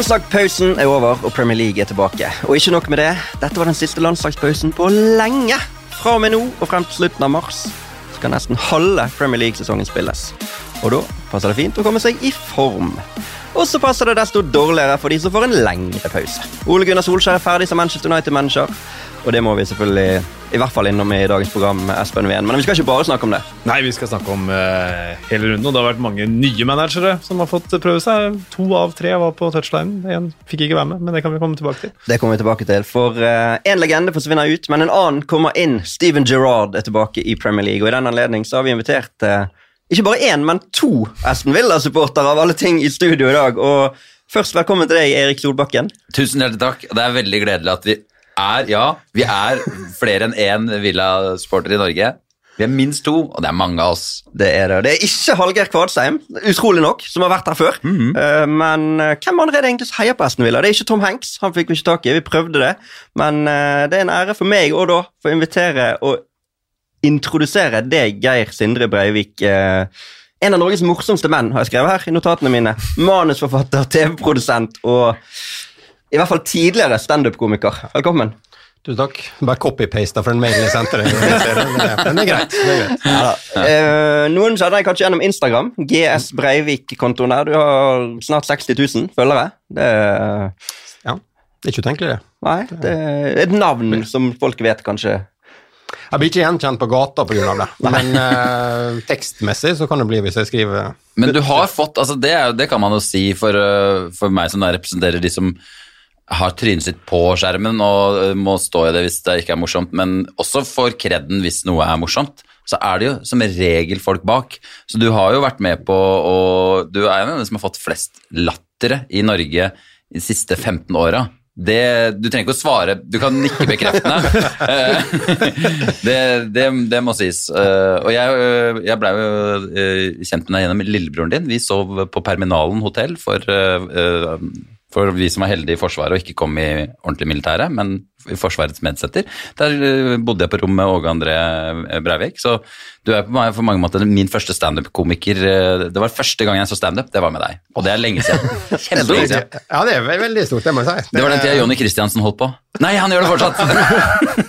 Landslagspausen er over, og Premier League er tilbake. Og ikke nok med det, dette var den siste landslagspausen på lenge. Fra og med nå og frem til slutten av mars skal nesten halve Premier League-sesongen spilles. Og da passer det fint å komme seg i form. Og så passer det desto dårligere for de som får en lengre pause. Ole Gunnar Solskjær er ferdig som Manchester United-manager. Og det må vi selvfølgelig i hvert fall innom i dagens program med Espen Wien. Men vi skal ikke bare snakke om det. Nei, vi skal snakke om uh, hele runden. Og det har vært mange nye managere som har fått prøve seg. To av tre var på touchline. En fikk ikke være med, men det kan vi komme tilbake til. Det kommer vi tilbake til. For uh, en legende forsvinner ut, men en annen kommer inn. Steven Gerrard er tilbake i Premier League, og i den anledning så har vi invitert uh, ikke bare én, men to Aston Villa-supportere av alle ting i studio i dag. Og først velkommen til deg, Erik Solbakken. Tusen hjertelig takk. Det er veldig gledelig at vi er, ja, vi er flere enn én Villa-sporter i Norge. Vi er minst to, og det er mange av oss. Det er det. Det er ikke Hallgeir Kvadsheim, utrolig nok, som har vært her før. Mm -hmm. Men eh, hvem andre er det egentlig som heier på Aston Villa? Det er ikke Tom Hanks, han fikk vi ikke tak i. Vi prøvde det. Men eh, det er en ære for meg å da få invitere og introdusere deg, Geir Sindre Breivik. En av Norges morsomste menn, har jeg skrevet her i notatene mine. Manusforfatter, TV-produsent og i hvert fall tidligere standup-komiker. Velkommen. Tusen takk. Bare copy-paste for den mailen jeg sendte deg. Men det er greit. Det er greit. Ja, eh, noen kjenner deg kanskje gjennom Instagram. GS Breivik-kontoen der. Du har snart 60 000 følgere. Det er, ja, det er ikke utenkelig, det. Nei, det er et navn som folk vet, kanskje. Jeg blir ikke gjenkjent på gata pga. det, men uh, tekstmessig så kan det bli hvis jeg skriver Men du har fått altså det, det kan man jo si for, uh, for meg som representerer de som har trynet sitt på skjermen og eh, må stå i det hvis det ikke er morsomt, men også får kreden hvis noe er morsomt, så er det jo som regel folk bak. Så du har jo vært med på og Du er jo den som har fått flest lattere i Norge de siste 15 åra. Det, du trenger ikke å svare, du kan nikke bekreftende. Eh, det, det, det, må sies. Eh, og jeg, jeg blei jo kjent med deg gjennom lillebroren din. Vi sov på Perminalen hotell for for vi som var heldige i Forsvaret og ikke kom i ordentlig militære, men Forsvarets medsetter. Der eh, bodde jeg på rom med Åge André eh, Breivik. Så du er på mange måter min første standup-komiker. Eh, det var første gang jeg så standup, det var med deg. Og det er lenge siden. Kjempelenge siden. Ja, det er veldig stort, det må jeg si. Det var den tida Jonny Christiansen holdt på. Nei, han gjør det fortsatt!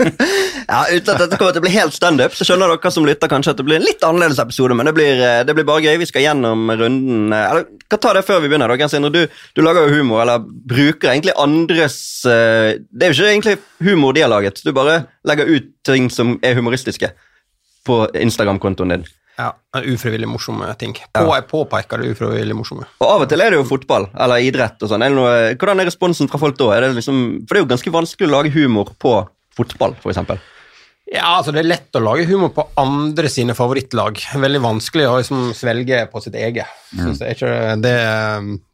ja, Uten at dette kommer til å bli helt standup, så skjønner dere som lytter kanskje at det blir en litt annerledes episode, men det blir, det blir bare gøy. Vi skal gjennom runden Eller kan ta det før vi begynner. Da. Du, du lager jo humor, eller bruker egentlig andres Det er jo ikke egentlig humor de har laget. Du bare legger ut ting som er humoristiske på Instagram-kontoen din. Ja, ufrivillig morsomme ting. På, ja. Påpeker det ufrivillig morsomme. Og Av og til er det jo fotball eller idrett. og sånn. Hvordan er responsen fra folk da? Er det liksom, for det er jo ganske vanskelig å lage humor på fotball, f.eks. Ja, altså Det er lett å lage humor på andre sine favorittlag. Veldig vanskelig å liksom svelge på sitt eget. Mm. Det det,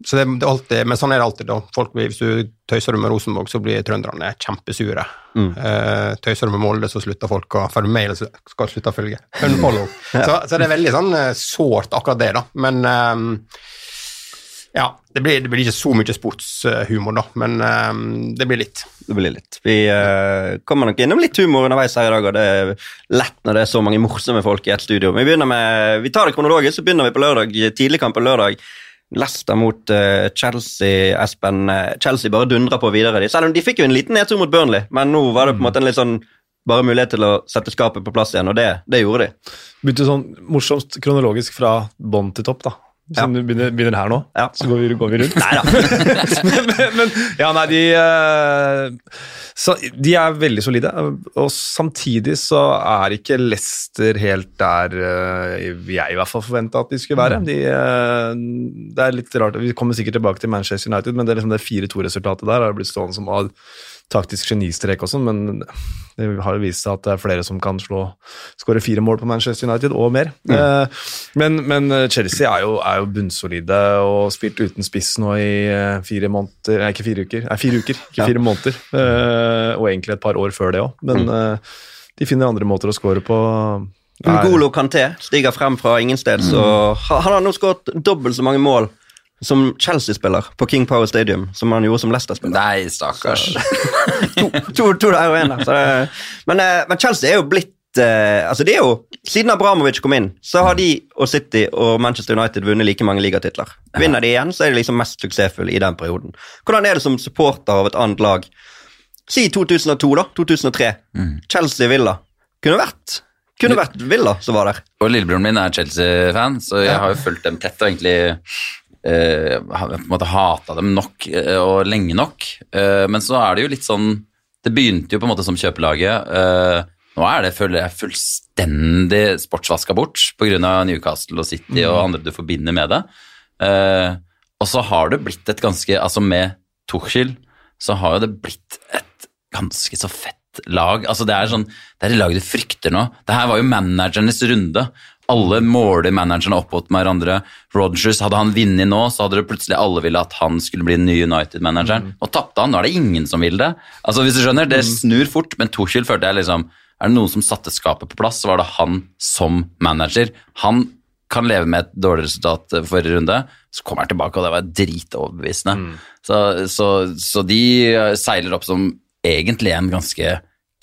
så det, det alltid, men sånn er det alltid. da. Folk Hvis du tøyser med Rosenborg, så blir trønderne kjempesure. Mm. Uh, tøyser du med Molde, så slutter folk å følge med. Eller skal slutte å følge. Unfollow. ja. så, så, det er veldig sånn uh, sårt, akkurat det. da. Men um, ja, det blir, det blir, ikke så mye sportshumor, da, men um, det blir litt. Det blir litt. Vi uh, kommer nok innom litt humor underveis her i dag, og det er lett når det er så mange morsomme folk i et studio. Vi, med, vi tar det kronologisk, så begynner vi på lørdag, tidligkamp på lørdag. Leicester mot uh, Chelsea, Espen. Uh, Chelsea bare dundrer på videre. De, selv om de fikk jo en liten nedtur mot Burnley, men nå var det på en måte en litt sånn bare mulighet til å sette skapet på plass igjen, og det, det gjorde de. Begynte sånn morsomt kronologisk fra bånn til topp, da. Som ja. begynner, begynner, her nå, ja. så går vi, går vi rundt. Nei da. men, men, ja, nei, de, uh, så, de er veldig solide. Og samtidig så er ikke Leicester helt der uh, jeg i hvert fall forventa at de skulle være. Mm. De, uh, det er litt rart, Vi kommer sikkert tilbake til Manchester United, men det, liksom det 4-2-resultatet der har blitt stående som taktisk genistrek også, men det har jo vist seg at det er flere som kan slå skåre fire mål på Manchester United, og mer. Mm. Eh, men, men, Chelsea er jo, er jo bunnsolide og spilt uten spiss nå i eh, fire måneder Nei, ikke fire uker, nei, fire uker, ikke ja. fire måneder. Eh, og egentlig et par år før det òg, men mm. de finner andre måter å skåre på. Ngolo Kanté stiger frem fra ingensteds, mm. og han har nå skåret dobbelt så mange mål som Chelsea-spiller på King Power Stadium, som han gjorde som Leicester-spiller. Nei, stakkars. to, to, to, der og én der. Men, eh, men, Chelsea er jo blitt eh, altså det er jo, Siden Abramovic kom inn, så har de og City og Manchester United vunnet like mange ligatitler. Vinner de igjen, så er de liksom mest suksessfulle i den perioden. Hvordan er det som supporter av et annet lag? Si 2002, da. 2003. Chelsea Villa. Kunne vært kunne vært Villa som var der. Og lillebroren min er Chelsea-fan, så jeg har jo fulgt dem tett og egentlig eh, på en måte hata dem nok eh, og lenge nok. Eh, men så er det jo litt sånn Det begynte jo på en måte som kjøpelaget. Eh, nå er det føler jeg fullstendig sportsvaska bort pga. Newcastle og City og andre du forbinder med det. Eh, og så har det blitt et ganske Altså med Tuchel så har jo det blitt et ganske så fett lag. Altså det er sånn, det er et lag du frykter nå. Det her var jo managernes runde. Alle måler managerne opp mot hverandre. Rogers, hadde han vunnet nå, så hadde det plutselig alle ville at han skulle bli den nye United-manageren. Og tapte han, nå er det ingen som vil det. Altså hvis du skjønner, Det snur fort, men Tuchel følte jeg liksom Er det noen som satte skapet på plass, så var det han som manager. Han kan leve med et dårlig resultat eh, forrige runde, så kommer han tilbake, og det var dritoverbevisende. Så, så, så de eh, seiler opp som egentlig en ganske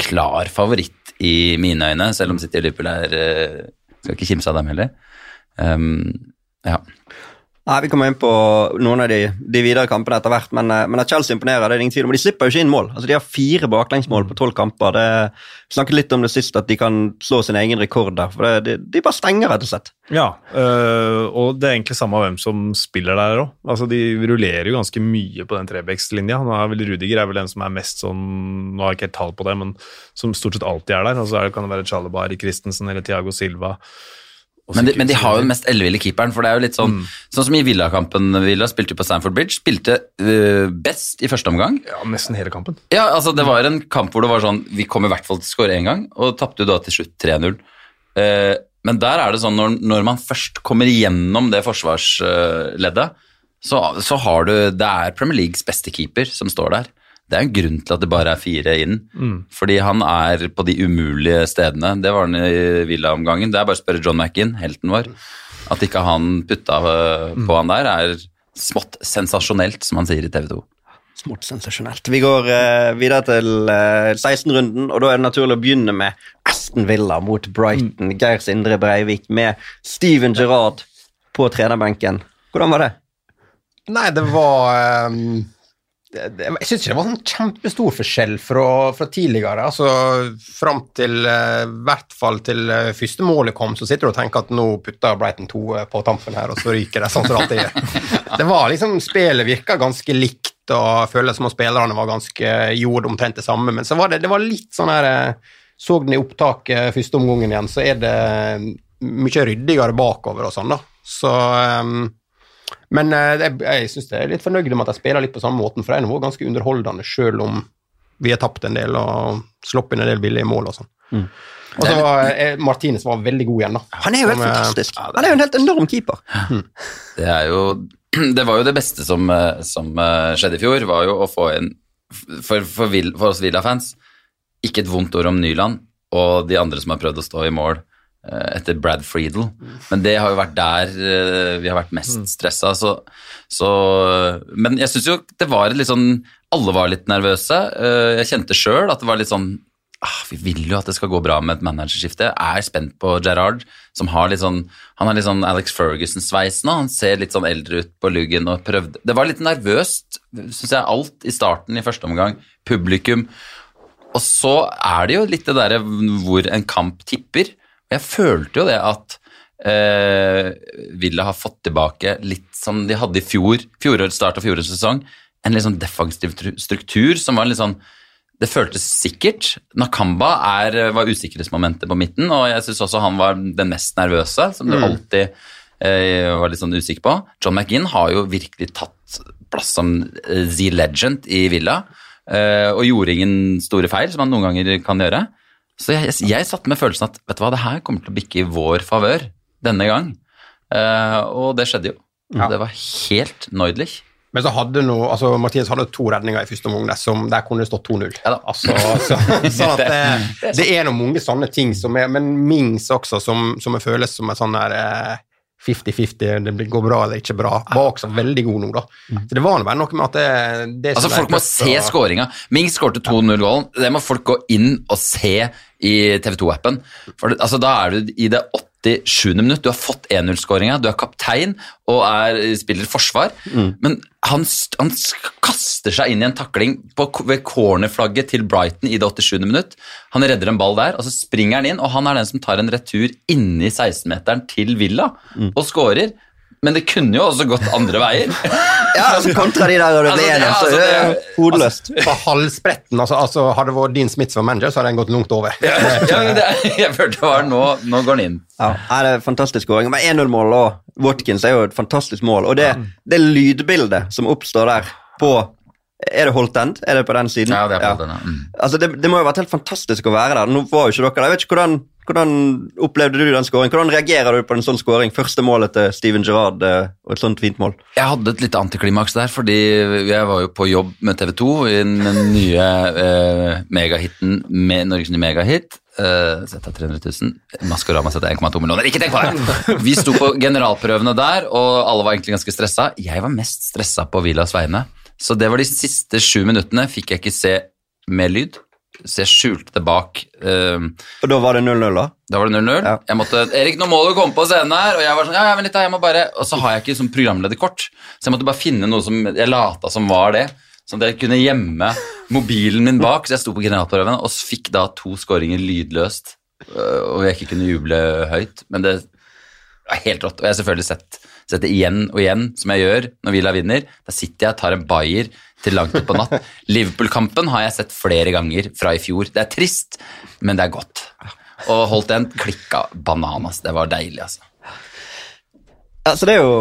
klar favoritt i mine øyne, selv om City og Liverpool er eh, Skal ikke kimse av dem heller. Um, ja. Nei, Vi kommer inn på noen av de, de videre kampene etter hvert, men, eh, men at Chelsea imponerer, det er ingen tvil om. De slipper jo ikke inn mål. Altså, De har fire baklengsmål på tolv kamper. Det vi snakket litt om det sist, at de kan slå sin egen rekord der. for det, de, de bare stenger, rett og slett. Ja, øh, og det er egentlig samme hvem som spiller der òg. Altså, de rullerer jo ganske mye på den vel Rudiger er vel den som er mest sånn Nå har jeg ikke helt tall på det, men som stort sett alltid er der. Altså, det- kan det være Chalabar, Christensen eller Thiago Silva. Men de, men de har jo den mest elleville keeperen, for det er jo litt sånn Sånn som i Villa-kampen. Villa spilte jo på Sanford Bridge, spilte uh, best i første omgang. Ja, nesten hele kampen. Ja, altså Det var en kamp hvor det var sånn Vi kom i hvert fall til å skåre én gang, og tapte jo da til slutt 3-0. Uh, men der er det sånn når, når man først kommer igjennom det forsvarsleddet, så, så har du Det er Premier Leagues beste keeper som står der. Det er en grunn til at det bare er fire inn. Fordi han er på de umulige stedene. Det var han i Villa-omgangen. Det er bare å spørre John McInn, helten vår. At ikke han putta på på han der, er smått sensasjonelt, som han sier i TV 2. Smått sensasjonelt. Vi går uh, videre til uh, 16-runden, og da er det naturlig å begynne med Aston Villa mot Brighton. Geir Sindre Breivik med Steven Gerrard på trenerbenken. Hvordan var det? Nei, det var ehm, det, det, Jeg syns ikke det var sånn kjempestor forskjell fra, fra tidligere. Altså, Fram til eh, i hvert fall til eh, første målet kom, så sitter du og tenker at nå putter Brighton to eh, på tampen her, og så ryker det sånn som det alltid gjør. Det var liksom, Spillet virka ganske likt, og føles som om spillerne var ganske gjorde omtrent det samme, men så var det, det var litt sånn her eh, Så den i opptaket første omgangen igjen, så er det mye ryddigere bakover og sånn, da. Så ehm, men eh, jeg, jeg syns jeg er litt fornøyd med at jeg spiller litt på samme måten, for det er ganske underholdende sjøl om vi har tapt en del og sluppet inn en del billige mål og sånn. Og så var eh, Martinez var veldig god igjen, da. Han er jo helt Som, eh, fantastisk. Han er jo en helt enorm keeper. Det er jo Det var jo det beste som, som skjedde i fjor, var jo å få en For, for, for oss Villa-fans ikke et vondt ord om Nyland og de andre som har prøvd å stå i mål etter Brad Friedel, men det har jo vært der eh, vi har vært mest stressa. Så, så Men jeg syns jo det var litt sånn Alle var litt nervøse. Eh, Jeg kjente sjøl at det var litt sånn ah, Vi vil jo at det skal gå bra med et managerskifte. Jeg er spent på Gerrard, som har litt sånn Han har litt sånn Alex Ferguson-sveis nå. Han ser litt sånn eldre ut på luggen og prøvde Det var litt nervøst, syns jeg, alt i starten i første omgang. Publikum. Og så er det jo litt det derre hvor en kamp tipper. Og jeg følte jo det at eh, Villa har fått tilbake litt som de hadde i fjor, fjorårets start av fjorårets sesong. En litt sånn defensiv struktur som var litt sånn Det føltes sikkert. Nakamba er, var usikkerhetsmomentet på midten, og jeg syns også han var den mest nervøse, som du alltid eh, var litt sånn usikker på. John McGinn har jo virkelig tatt plass som eh, the legend i Villa, eh, og gjorde ingen store feil, som han noen ganger kan gjøre. Så jeg, jeg, jeg satt med følelsen at vet du hva, det her kommer til å bikke i vår favør denne gang. Eh, og det skjedde jo. Ja. Det var helt Neudlich. Men så hadde noe, altså Martinez hadde to redninger i første omgang som der kunne det stått 2-0. Ja altså, så, sånn at det, det er noen mange sånne ting som er Men Mings også, som, som føles som et sånn der eh, 50-50, det går bra eller ikke bra, var også veldig god nå, da. Så det var bare noe med at det, det Altså Folk må se å- skåringa. Ming skårte 2-0-gålen. Det må folk gå inn og se i TV 2-appen. For det, altså, da er du i det 87. minutt. Du har fått 1-0-skåringa, du er kaptein og er, spiller forsvar. Men han, han kaster seg inn i en takling på, ved cornerflagget til Brighton i det 87. minutt. Han redder en ball der, og så springer han inn, og han er den som tar en retur inni 16-meteren til Villa og skårer. Men det kunne jo også gått andre veier. Ja, altså kontra de der og det Altså, ble altså, altså, det det- hodeløst. På halvspretten, altså, altså Hadde det vært Dean Smith som manager, så hadde den gått langt over. ja, men det, jeg følte det var nå, nå går den inn. Ja, Nei, det er fantastisk skåring. Men 1-0-mål og Watkins er jo et fantastisk mål. Og det, det lydbildet som oppstår der på Er det Holt End? Er det på den siden? Ja, det er på den, ja. Mm. Altså, det, det må jo ha vært helt fantastisk å være der. Nå var jo ikke dere der. Jeg vet ikke hvordan, hvordan opplevde du den skåringen? Hvordan reagerer du på en sånn skåring? Første målet til Steven Gerrard eh, og et sånt fint mål. Jeg hadde et lite antiklimaks der, fordi jeg var jo på jobb med TV 2 i den nye eh, megahiten med Norges nye megahit. Uh, Sett av 300 000. Maskorama setter 1,2 millioner. Ikke tenk på det! Vi sto på generalprøvene der, og alle var egentlig ganske stressa. Jeg var mest stressa på Villas vegne. Så det var de siste sju minuttene fikk jeg ikke se med lyd, så jeg skjulte det bak. eh, Og da var det 0-0, da? da var det 0-0. Ja. Jeg måtte, Erik, nå må du komme på scenen her. Og jeg var sånn, ja, ja, men litt, jeg må bare... Og så har jeg ikke sånn programlederkort, så jeg måtte bare finne noe som jeg lata som var det. Sånn at jeg kunne gjemme mobilen min bak, så jeg sto på generalprøven og fikk da to skåringer lydløst. øh, Og jeg ikke kunne juble høyt. Men det var helt rått. Og jeg har selvfølgelig sett, sett det igjen og igjen, som jeg gjør når Villa vinner. Da sitter jeg og tar en bayer til langt utpå natt. Liverpool-kampen har jeg sett flere ganger fra i fjor. Det er trist, men det er godt. Og holdt en klikka bananas. Det var deilig, altså. Altså, det er jo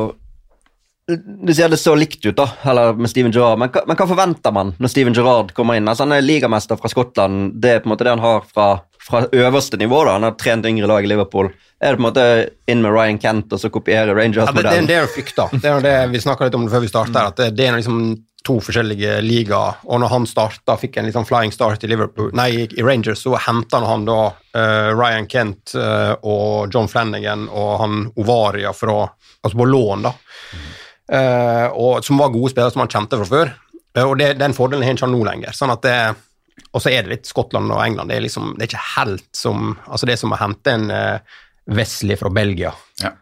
Du sier det så likt ut, da, eller med Steven Gerrard, men, men hva forventer man når Steven Gerrard kommer inn? Altså, han er ligamester fra Skottland, det er på en måte det han har fra, fra øverste nivå. da, Han har trent yngre lag i Liverpool. Er det på en måte inn med Ryan Kent og så kopiere Ja, det, det, Rangers-modellen? er jo frykta. Det er det vi snakka litt om før vi starta, at det, er liksom to forskjellige ligaer. Og når han starta, fikk en sånn flying start i Liverpool, nei, i Rangers, så henta han da uh, Ryan Kent uh, og John Flanagan og han Ovaria fra, altså på lån, da. Uh, og, som var gode spillere som han kjente fra før. Og det, den fordelen har han ikke nå lenger. sånn at det og så er det litt Skottland og England. Det er liksom, det er ikke helt som altså det er som å hente en uh, Wesley fra Belgia. Ja.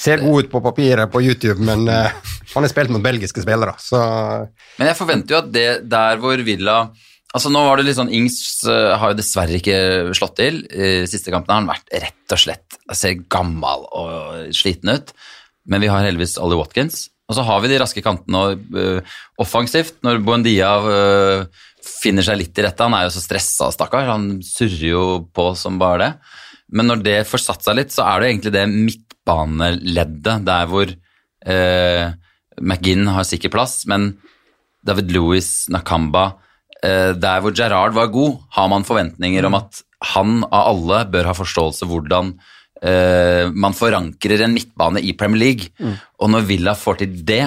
Ser god ut på papiret på YouTube, men uh, han har spilt mot belgiske spillere, så Men jeg forventer jo at det der hvor Villa Altså Nå var det litt sånn Ings uh, har jo dessverre ikke slått til. I siste kampen har han vært rett og slett Ser gammel og sliten ut. Men vi har heldigvis Ollie Watkins. Og så har vi de raske kantene og uh, offensivt. Når Buendia finner seg litt i rette Han er jo så stressa, stakkar. Han surrer jo på som bare det. Men når det får satt seg litt, så er det egentlig det midtbaneleddet der hvor eh, McGinn har sikker plass, men David Louis, Nakamba eh, Der hvor Gerrard var god, har man forventninger om at han av alle bør ha forståelse hvordan eh, man forankrer en midtbane i Premier League. Og når Villa får til det,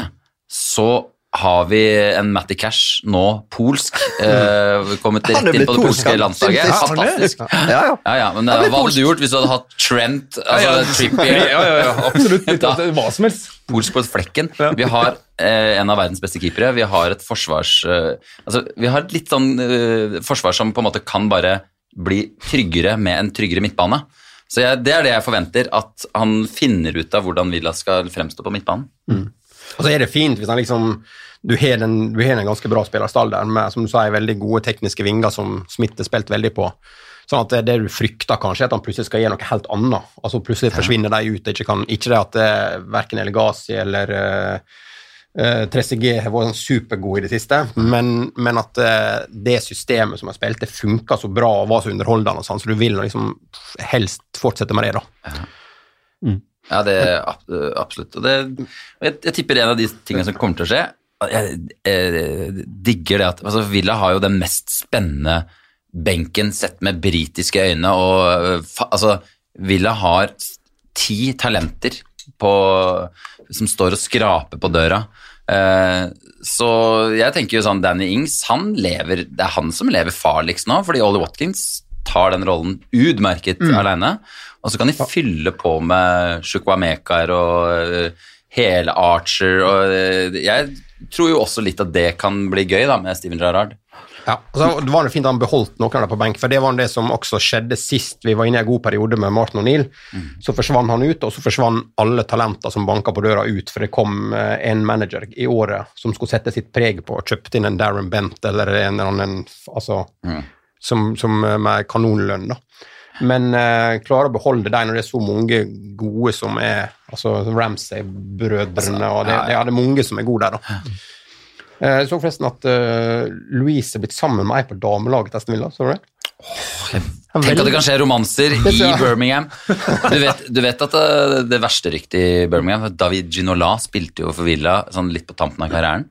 så har vi en Matty Cash, nå polsk, eh, kommet rett inn på det polske landslaget. Fantastisk. Ja, ja. Ja, ja, men eh, hva hadde du gjort hvis du hadde hatt Trent, altså Ja, ja. Trippier, Ja, ja, ja, absolutt. Da- hva som helst. polsk på flekken. Vi har eh, en av verdens beste keepere. Vi har et forsvars... Eh, altså, vi har et litt sånn eh, forsvar som på en måte kan bare bli tryggere med en tryggere midtbane. Så jeg, det er det jeg forventer, at han finner ut av hvordan Villa skal fremstå på midtbanen. Og så er det fint hvis han liksom du har en, du har en ganske bra spillerstall der med som du sa, veldig gode tekniske vinger som Smith har spilt veldig på. Sånn at det, det du frykter kanskje, er at han plutselig skal gjøre noe helt annet. Altså Plutselig forsvinner de ut. Ikke, kan, ikke det at det, verken Elegasi eller uh, uh, Trezeguet har vært sånn supergode i det siste, men, men at uh, det systemet som har spilt, det funka så bra og var så underholdende, sånn, så du vil liksom helst fortsette med det. da. Ja, det er absolutt. Og det, jeg, jeg tipper en av de tingene som kommer til å skje Jeg, jeg digger det at altså Villa har jo den mest spennende benken sett med britiske øyne. og øh, altså, Villa har ti talenter på, som står og skraper på døra. Eh, så jeg tenker jo sånn Danny Ings, han lever, det er han som lever farligst nå, fordi Ollie Watkins tar den rollen utmerket alene. Og så kan de fylle på med Shukwamekar og øh, hele Archer. Og øh, jeg tror jo også litt at det kan bli gøy da, med Steven Gerrard. Ja, og så det var det fint at han beholdt noen av det på benk, for det var det som også skjedde sist vi var inne i en god periode med Martin O'Neill. Så forsvant han ut, og så forsvant alle talenter som banka på døra ut, for det kom eh, en manager i året som skulle sette sitt preg på, og kjøpte inn en Darren Bent eller en eller annen altså, som, som eh, med kanonlønn. da. Men uh, klarer å beholde dem når det er så mange gode som er altså Ramsay-brødrene, og det, det er mange som er gode der, da. Eh, Jeg så forresten at uh, Louise er blitt sammen med ei på damelaget til Aston Villa. Så du det? Tenk at det kan skje romanser i Birmingham. Du vet, du vet at det, det verste ryktet i Birmingham David Ginola spilte jo for Villa sånn litt på tampen av karrieren.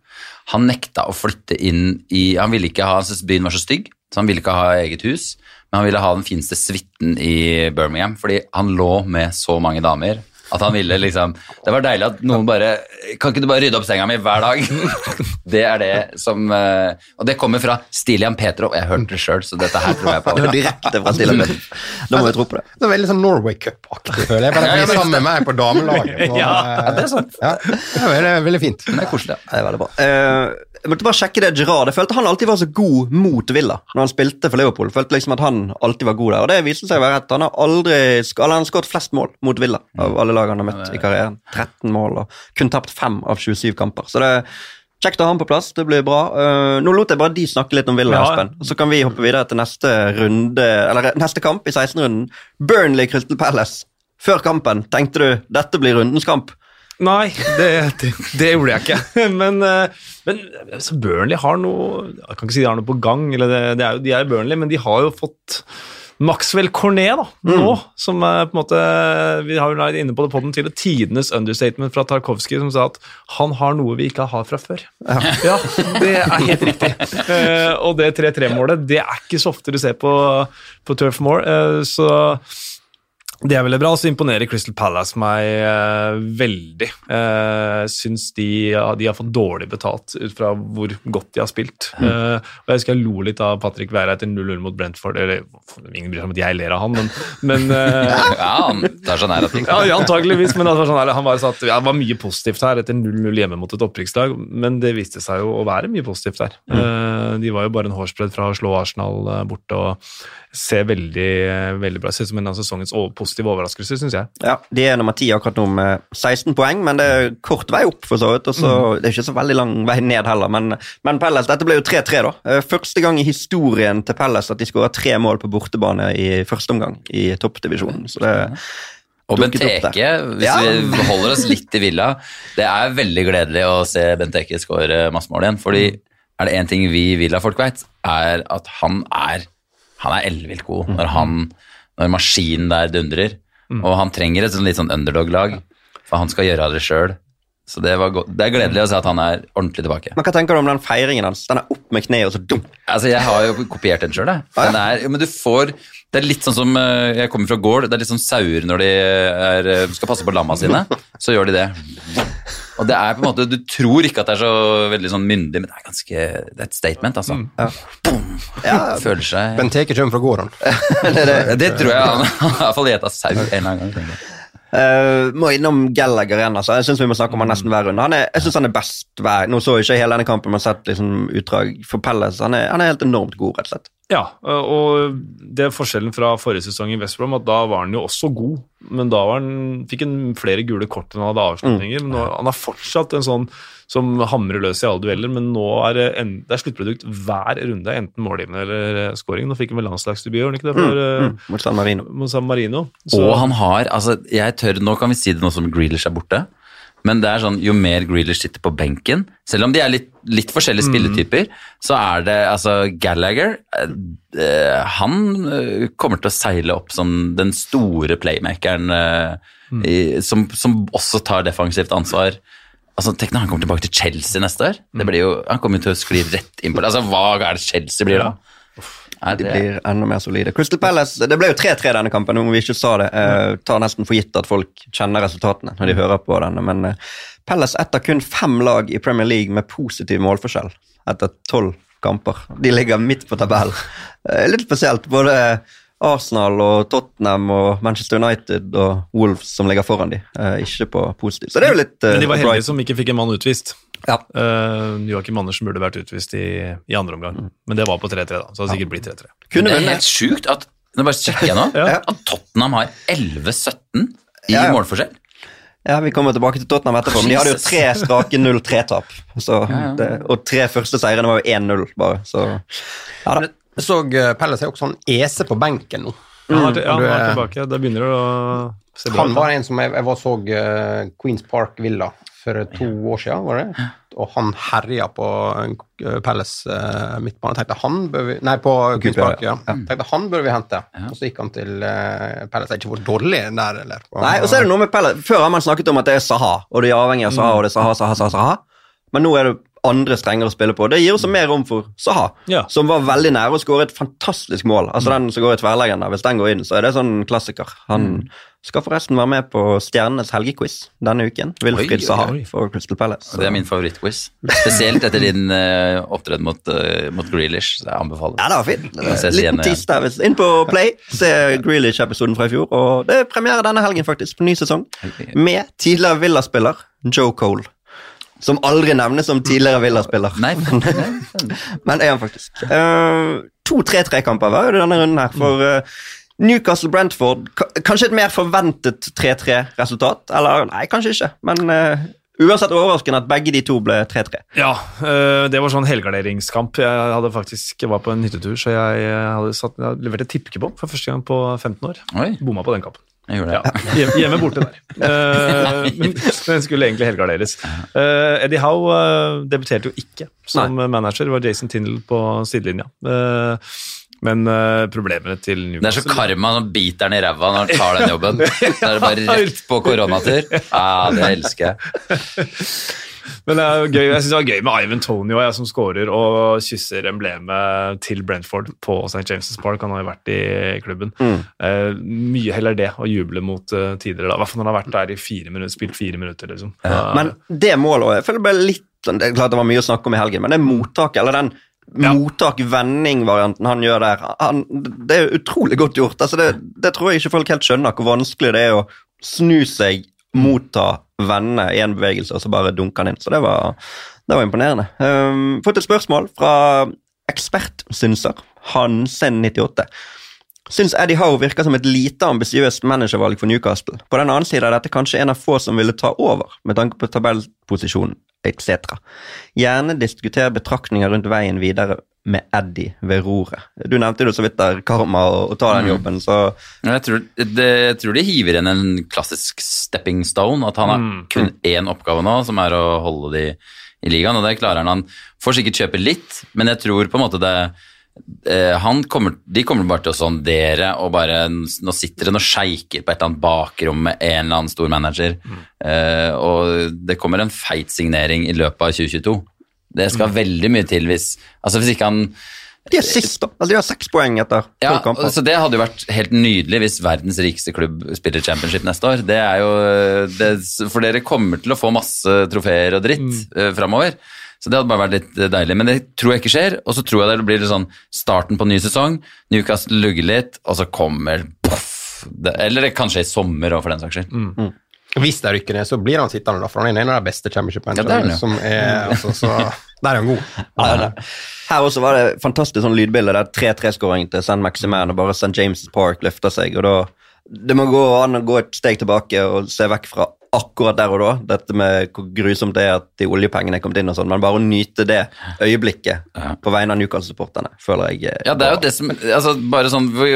Han nekta å flytte inn i Han ville ikke ha, han syntes byen var så stygg, så han ville ikke ha eget hus. Men han ville ha den fineste suiten i Birmingham, fordi han lå med så mange damer. At han ville liksom Det var deilig at noen bare Kan ikke du bare rydde opp senga mi hver dag? Det er det som eh, Og det kommer fra Stilian Petrov. Jeg hørte det sjøl, så dette her tror jeg på. Det var direkte fra Stilian Petrov. Da må vi tro på det. Det er veldig sånn Norway Cup-aktig, føler jeg. Bare er sammen med meg på damelaget. Og, Ja, eh, det er sant. Ja, det er veldig, veldig fint. Det er koselig. Det er veldig bra. Eh, jeg måtte bare sjekke det Gerard. Jeg følte han alltid var så god mot Villa når han spilte for Liverpool. Jeg følte liksom at han alltid var god der, og det viste seg å være rett. Han har aldri han har skåret flest mål mot Villa av alle lag han har møtt i karrieren. 13 mål og kun tapt 5 av 27 kamper. Så det er kjekt å ha han på plass. Det blir bra. Uh, nå lot jeg bare de snakke litt om Villa, Ja. Espen. Og så kan vi hoppe videre til neste runde, eller neste kamp i 16-runden. Burnley Crystal Palace. Før kampen tenkte du dette blir rundens kamp. Nei, det, det, det gjorde jeg ikke. Men, eh, men så Burnley har noe Jeg kan ikke si de har noe på gang, eller det, det er jo, de er Burnley, men de har jo fått Maxwell Cornet da, nå, som er på en måte Vi har jo vært inne på det på den til tidenes understatement fra Tarkovskij, som sa at han har noe vi ikke har fra før. Ja, det er helt riktig. Uh, og det 3-3-målet, det er ikke så ofte du ser på, på Turf Moor, uh, så det er veldig bra, og så imponerer Crystal Palace meg eh, veldig. Eh, syns de, ja, de har fått dårlig betalt ut fra hvor godt de har spilt. Eh, og Jeg husker jeg lo litt av Patrick Weira etter 0-0 mot Brentford. Eller, ingen bryr seg om at jeg ler av han, men, men eh, Ja, han tar sånn her at ting. ja, antageligvis, men det var, sånn, her, han bare sa at ja, det var mye positivt her etter 0-0 hjemme mot et opprykkslag, men det viste seg jo å være mye positivt der. Eh, de var jo bare en hårsbredd fra å slå Arsenal eh, borte og ser veldig, veldig bra ut. Ser ut som en av sesongens positive overraskelser, syns jeg. Ja, De er nummer ti akkurat nå med 16 poeng, men det er kort vei opp. for så vidt, og så Det er ikke så veldig lang vei ned heller, men, men Pelles, dette ble jo 3-3, da. Eh, Første gang i historien til Pelles at de skåra tre mål på bortebane i første omgang i toppdivisjonen. Så det Og Bent Eke, Benteke, hvis Ja. vi holder oss litt i villa Det er veldig gledelig å se Benteke skåre masse mål igjen. fordi er det én ting vi Villa-folk vet, er at han er han er ellevilt god når, han, når maskinen der dundrer. Og han trenger et sånt litt sånn underdog-lag, for han skal gjøre det sjøl. Så det, var det er gledelig å se at han er ordentlig tilbake. Men Hva tenker du om den feiringen hans? Den er opp med kneet, og så dum. Altså, Jeg har jo kopiert den sjøl, jeg. Den er, men du får Det er litt sånn som eh, Jeg kommer fra gård. Det er litt sånn sauer når de er, eh, skal passe på lamma sine. Så gjør de det. Og det er på en måte Du tror ikke at det er så veldig sånn myndig, men det er ganske Det er et statement, altså. Ja, Føler seg Benteke kommer fra gården. Det tror jeg han har i hvert fall gjetta sau en eller annen gang. Uh. Eh, må innom Gallagher igjen. altså. Jeg synes vi må snakke om han nesten hver runde. Han er, jeg synes han er best hver Nå så jeg ikke hele denne kampen, men har sett liksom utdrag for Pelles. Han er, han er helt enormt god, rett og slett. Ja, og det er forskjellen fra forrige sesong i West Brom, at da var han jo også god, men da var han, fikk han flere gule kort enn han hadde avslutninger. Mm. nå, han er fortsatt en sånn som hamrer løs i alle dueller, men nå er det, en, det er sluttprodukt hver runde, enten målgivende eller eh, scoring. Nå fikk han vel landslagsdebut, gjorde han ikke det, for mm. Mm, mot San Marino. mot San Marino? Så- Og han har altså, jeg tør, Nå kan vi si det nå som Grealish er borte, men det er sånn, jo mer Grealish sitter på benken Selv om de er litt, litt forskjellige spilletyper, så er det altså Gallagher eh, eh, Han eh, kommer til å seile opp som den store playmakeren eh, i, som, som også tar defensivt ansvar. Altså, Tenk når han kommer tilbake til Chelsea neste år. Det blir jo, han kommer til å skli rett inn på det. Altså, Hva er det Chelsea blir da? Er De blir enda mer solide. Crystal Palace Det ble jo 3-3 denne kampen, om vi ikke sa det. Eh, tar nesten for gitt at folk kjenner resultatene når de hører på denne, men eh, Palace ett av kun fem lag i Premier League med positiv målforskjell etter tolv kamper. De ligger midt på tabellen. Eh, litt spesielt. Både Arsenal og Tottenham og Manchester United og Wolves som ligger foran de, eh, ikke på positiv. Så det er jo litt Men de var heldige som ikke fikk en mann utvist. Ja. Uh, Joakim Andersen burde vært utvist i, i andre omgang, men det var på 3-3, da. Så det hadde sikkert blitt 3-3. Det er helt sjukt at Nå bare sjekker jeg nå. Ja. At Tottenham har 11-17 i Ja, ja. målforskjell. Ja, Vi kommer tilbake til Tottenham etterpå, men de hadde jo tre strake 0-3-tap. Ja, ja. Og tre første seirene var jo 1-0, bare. Så ja da. Jeg så Pelle Pelles er også sånn ese på benken nå. Ja, han er, ja, han er er- tilbake. Det begynner å se bra Han var en som jeg, jeg var så uh, Queens Park Villa for to år siden, var det? Og han herja på Palace Pelles uh, midtbane. Tenkte han bør vi Nei, på Queens Park, ja. Tenkte han bør vi hente. Og så gikk han til uh, Det Er ikke hvor dårlig der, eller? Nei, og så er det noe med Palace. Før har man snakket om at det er Saha, og de er avhengig av Saha, og det er Saha, Saha, Saha, Saha. Men nå er det andre strenger å spille på. Det gir også mer rom for Saha, Ja. som var veldig nære å skåre et fantastisk mål. Altså Den som går i tverrleggen, der, hvis den går inn, så er det sånn klassiker. Han skal forresten være med på Stjernenes helgequiz denne uken. Oi, Saha for Crystal Palace. Så. det er min favorittquiz. Spesielt etter din uh, opptreden mot, uh, mot Grealish. Så jeg anbefaler Ja, det var fint. Liten tiss tis der. hvis- Inn på Play, se Grealish-episoden fra i fjor. Og det er premiere denne helgen, faktisk, på ny sesong. Med tidligere Villa-spiller Joe Cole. Som aldri nevnes som tidligere Villa-spiller. Nei, men, Men er han faktisk. Uh, to 3-3-kamper var det denne runden her. For uh, Newcastle-Brentford Kanskje et mer forventet 3-3-resultat? Eller nei, kanskje ikke. Men uh, uansett overraskende at begge de to ble 3-3. Ja, det var sånn helgarderingskamp. Jeg hadde faktisk jeg var på en hyttetur, så jeg hadde satt, jeg hadde levert et tippekupong for første gang på 15 år. Bomma på den kampen. Jeg gjorde Ja, det. hjemme, hjemme borte der. Eh, men den skulle egentlig helgarderes. Eh, Eddie Howe eh, debuterte jo ikke som manager. Det var Jason Tindle på sidelinja. Eh, men problemene til Det er så karma som biter den i ræva når han tar den jobben. Så er det bare rett på koronatur. Ja, det elsker jeg. Men det er gøy, jeg synes det var gøy med Ivan Tonio jeg, som scorer og kysser emblemet til Brentford på St. James' Park. Han har jo vært i klubben. Eh, mye heller det å juble mot uh, tidligere. da. I hvert fall når han har vært der i fire minutter, spilt fire minutter. liksom. Da- Men det målet jeg føler bare ble litt Det er klart det var mye å snakke om i helgen, men det mottaket, eller den Ja. mottak-vending-varianten han gjør der, han, det er utrolig godt gjort. Altså det, det tror jeg ikke folk helt skjønner, hvor vanskelig det er å snu seg, motta, vende i en bevegelse, og så bare dunke han inn. Så det var, det var imponerende. Um, fått et spørsmål fra ekspertsynser, Hansen98. Syns Eddie Howe virker som et lite ambisiøst managervalg for Newcastle. På den annen side er dette kanskje en av få som ville ta over, med tanke på tabellposisjonen etc. Gjerne diskuter betraktninger rundt veien videre med Eddie ved roret. Du nevnte jo så vidt der karma og, og ta den jobben, så Jeg tror, det, jeg tror de hiver inn en klassisk stepping stone. At han har Mm. kun én oppgave nå, som er å holde de i ligaen. Og det klarer han. Han får sikkert kjøpe litt, men jeg tror på en måte det eh, han kommer, De kommer bare til å sondere og bare Nå sitter det noen sjeiker på et eller annet bakrom med en eller annen stor manager. Eh, og det kommer en feit signering i løpet av 2022. Det skal veldig mye til hvis Altså hvis ikke han de er sist, da. Altså, de har seks poeng etter ja, tolv kamper. så Det hadde jo vært helt nydelig hvis verdens rikeste klubb spiller championship neste år. Det er jo, det, For dere kommer til å få masse trofeer og dritt mm. framover. Så det hadde bare vært litt deilig. Men det tror jeg ikke skjer. Og så tror jeg det blir litt sånn starten på ny sesong. Newcastle lugger litt, og så kommer poff. Eller det kan skje i sommer òg, for den saks skyld. Hvis det rykker ned, så blir han sittende, da, for han er en av de beste championship-managerne. ja. som er, altså, så Der er han god. Ja, er. Her også var det fantastisk sånn lydbilde. Det er 3-3-skåring til St. Maximan, og bare St. James' Park løfter seg. og da Det må gå an å gå et steg tilbake og se vekk fra akkurat der og da, dette med hvor grusomt det er at de oljepengene er kommet inn, og sånn, men bare å nyte det øyeblikket på vegne av Newcastle-supporterne, føler jeg eh, Ja, det er jo det som altså bare sånn, Vi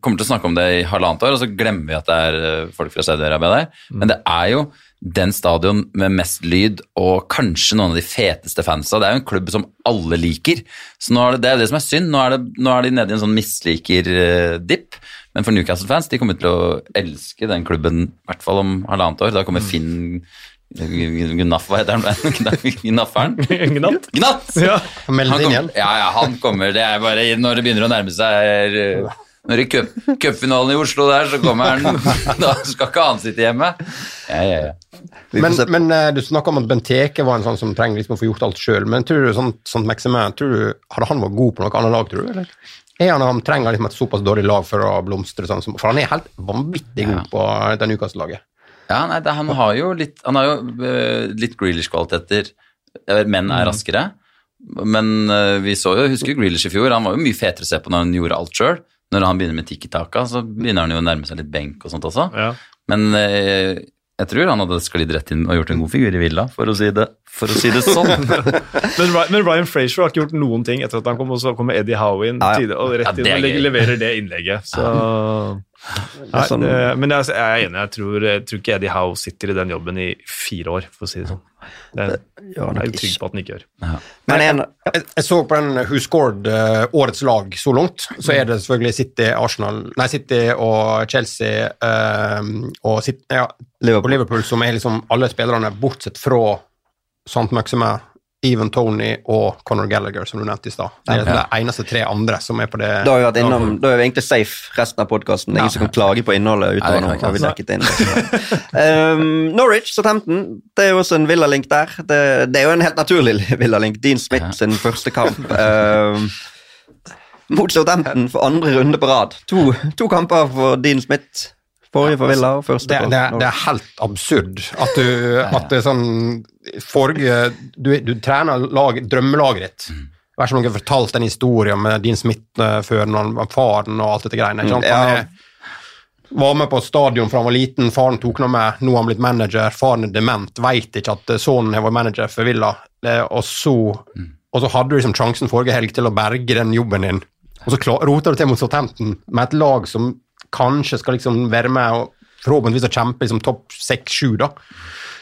kommer til å snakke om det i halvannet år, og så glemmer vi at det er øh, folk fra Saudi-Arabia der. Men det er jo den stadion med mest lyd og kanskje noen av de feteste fansa. Det er jo en klubb som alle liker. Så nå er det, det er det som er synd. Nå er, det, nå er de nede i en sånn misliker-dipp. Men for Newcastle-fans, de kommer til å elske den klubben i hvert fall om halvannet år. Da kommer Finn Gnaff, hva heter han? Gnafferen? Gnatt. Gnatt! Ja. Han melder inn igjen. ja, ja, han kommer. Det er bare når det begynner å nærme seg er, Når det er cup- cupfinalen i Oslo der, så kommer han. Da skal ikke han sitte hjemme. Ja, ja, ja. Men, men eh, du snakker om at Benteke var en sånn som trenger liksom å få gjort alt sjøl. Men tror du sånn, sånt Maximan, tror du, hadde han vært god på noe annet lag, tror du? eller? Er han, han trenger liksom et såpass dårlig lag for å blomstre, sånn som, for han er helt vanvittig god på den ukas laget. ja nei, det, han har jo litt Han har jo uh, litt Grealish-kvaliteter. eh, menn er raskere. Men uh, vi så jo, husker Grealish i fjor, han var jo mye fetere å se på når han gjorde alt sjøl. Når han begynner med tikki-taka, så begynner han jo å nærme seg litt benk og sånt også. Ja. Men eh, jeg tror han hadde sklidd rett inn og gjort en god figur i Villa, for å si det, for å si det sånn. Men, men Ryan Frazier har ikke gjort noen ting etter at han kom, og så kommer Eddie Howe inn Ja, ja. og rett inn og leverer det innlegget. Så Nei, sånn- det, Men jeg, jeg er enig, jeg tror, jeg tror ikke Eddie Howe sitter i den jobben i fire år, for å si det sånn. Det er, jeg er trygg på at den ikke gjør. Men en, Jeg, jeg så på den Who Scored uh, årets lag så langt, så er det selvfølgelig City, Arsenal, nei, City og Chelsea uh, og, City, ja, og Liverpool. Liverpool som er liksom alle spillerne bortsett fra Sant Maxime, Even Tony og Conor Gallagher, som du nevnte i stad. Det er Ja. de eneste tre andre som er på det Da har vi vært innom, da er vi egentlig safe resten av podkasten. Ingen som kan klage på innholdet utover nå. har vi dekket inn. um, Norwich, Southampton, det er jo også en villalink der. Det, det er jo en helt naturlig villalink. Dean Smith sin første kamp. Um, mot Southampton for andre runde på rad. To, to kamper for Dean Smith. Forrige for Villa og første det, for det, det er helt absurd at du at det er sånn Forrige Du, du trener lag, drømmelaget ditt. Vær som noen fortalt den historien med din Smith eh, før når faren og alt dette greiene. Ikke sant? Ja. Han er, var med på stadion fra han var liten, faren tok noe med, nå har han blitt manager, faren er dement, veit ikke at eh, sønnen har vært manager for Villa, Eh, og så, og så hadde du liksom sjansen forrige helg til å berge den jobben din, og så klar- roter du til mot Southampton med et lag som kanskje skal liksom være med og forhåpentligvis å kjempe liksom topp seks-sju, da.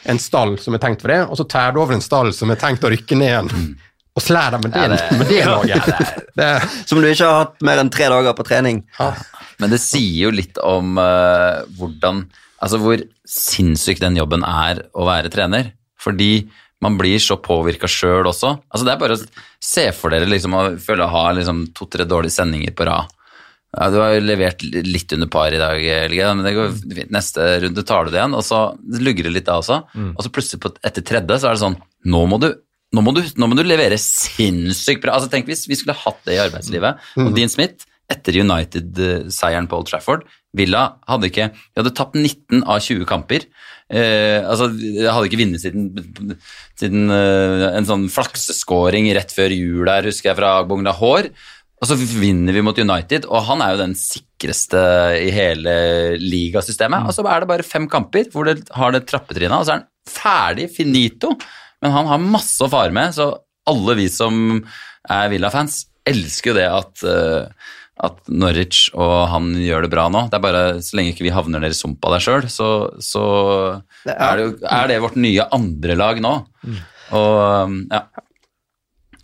En stall som er tenkt for det, og så tær du over en stall som er tenkt å rykke ned igjen. Og slær deg med det, det- med det laget. Det, Som du ikke har hatt mer enn tre dager på trening. Men det sier jo litt om uh, hvordan Altså hvor sinnssyk den jobben er å være trener. Fordi man blir så påvirka sjøl også. Altså Det er bare å se for dere liksom å føle å ha liksom to-tre dårlige sendinger på rad. Ja, du har jo levert litt under par i dag, Helge, men det går fint. Neste runde tar du det igjen, og så lugger det litt da også. Og så plutselig på, etter tredje så er det sånn Nå må du nå må, du, nå må du levere sinnssykt bra. Altså Tenk hvis vi skulle hatt det i arbeidslivet. Og Dean Smith, etter United-seieren på Old Trafford Villa hadde ikke De hadde tapt 19 av 20 kamper. Eh, altså, de hadde ikke vunnet siden, siden eh, en sånn flakseskåring rett før jul der, husker jeg, fra Agbong Lahore. Og så vinner vi mot United, og han er jo den sikreste i hele ligasystemet. Og så er det bare fem kamper hvor det har det trappetrinnet, og så er han ferdig, finito. Men han har masse å fare med, så alle vi som er Villa-fans, elsker jo det at, uh, at Norwich og han gjør det bra nå. Det er bare så lenge ikke vi havner ned i sumpa der sjøl, så, så Det er- er, det jo, er det vårt nye andrelag nå. Og ja.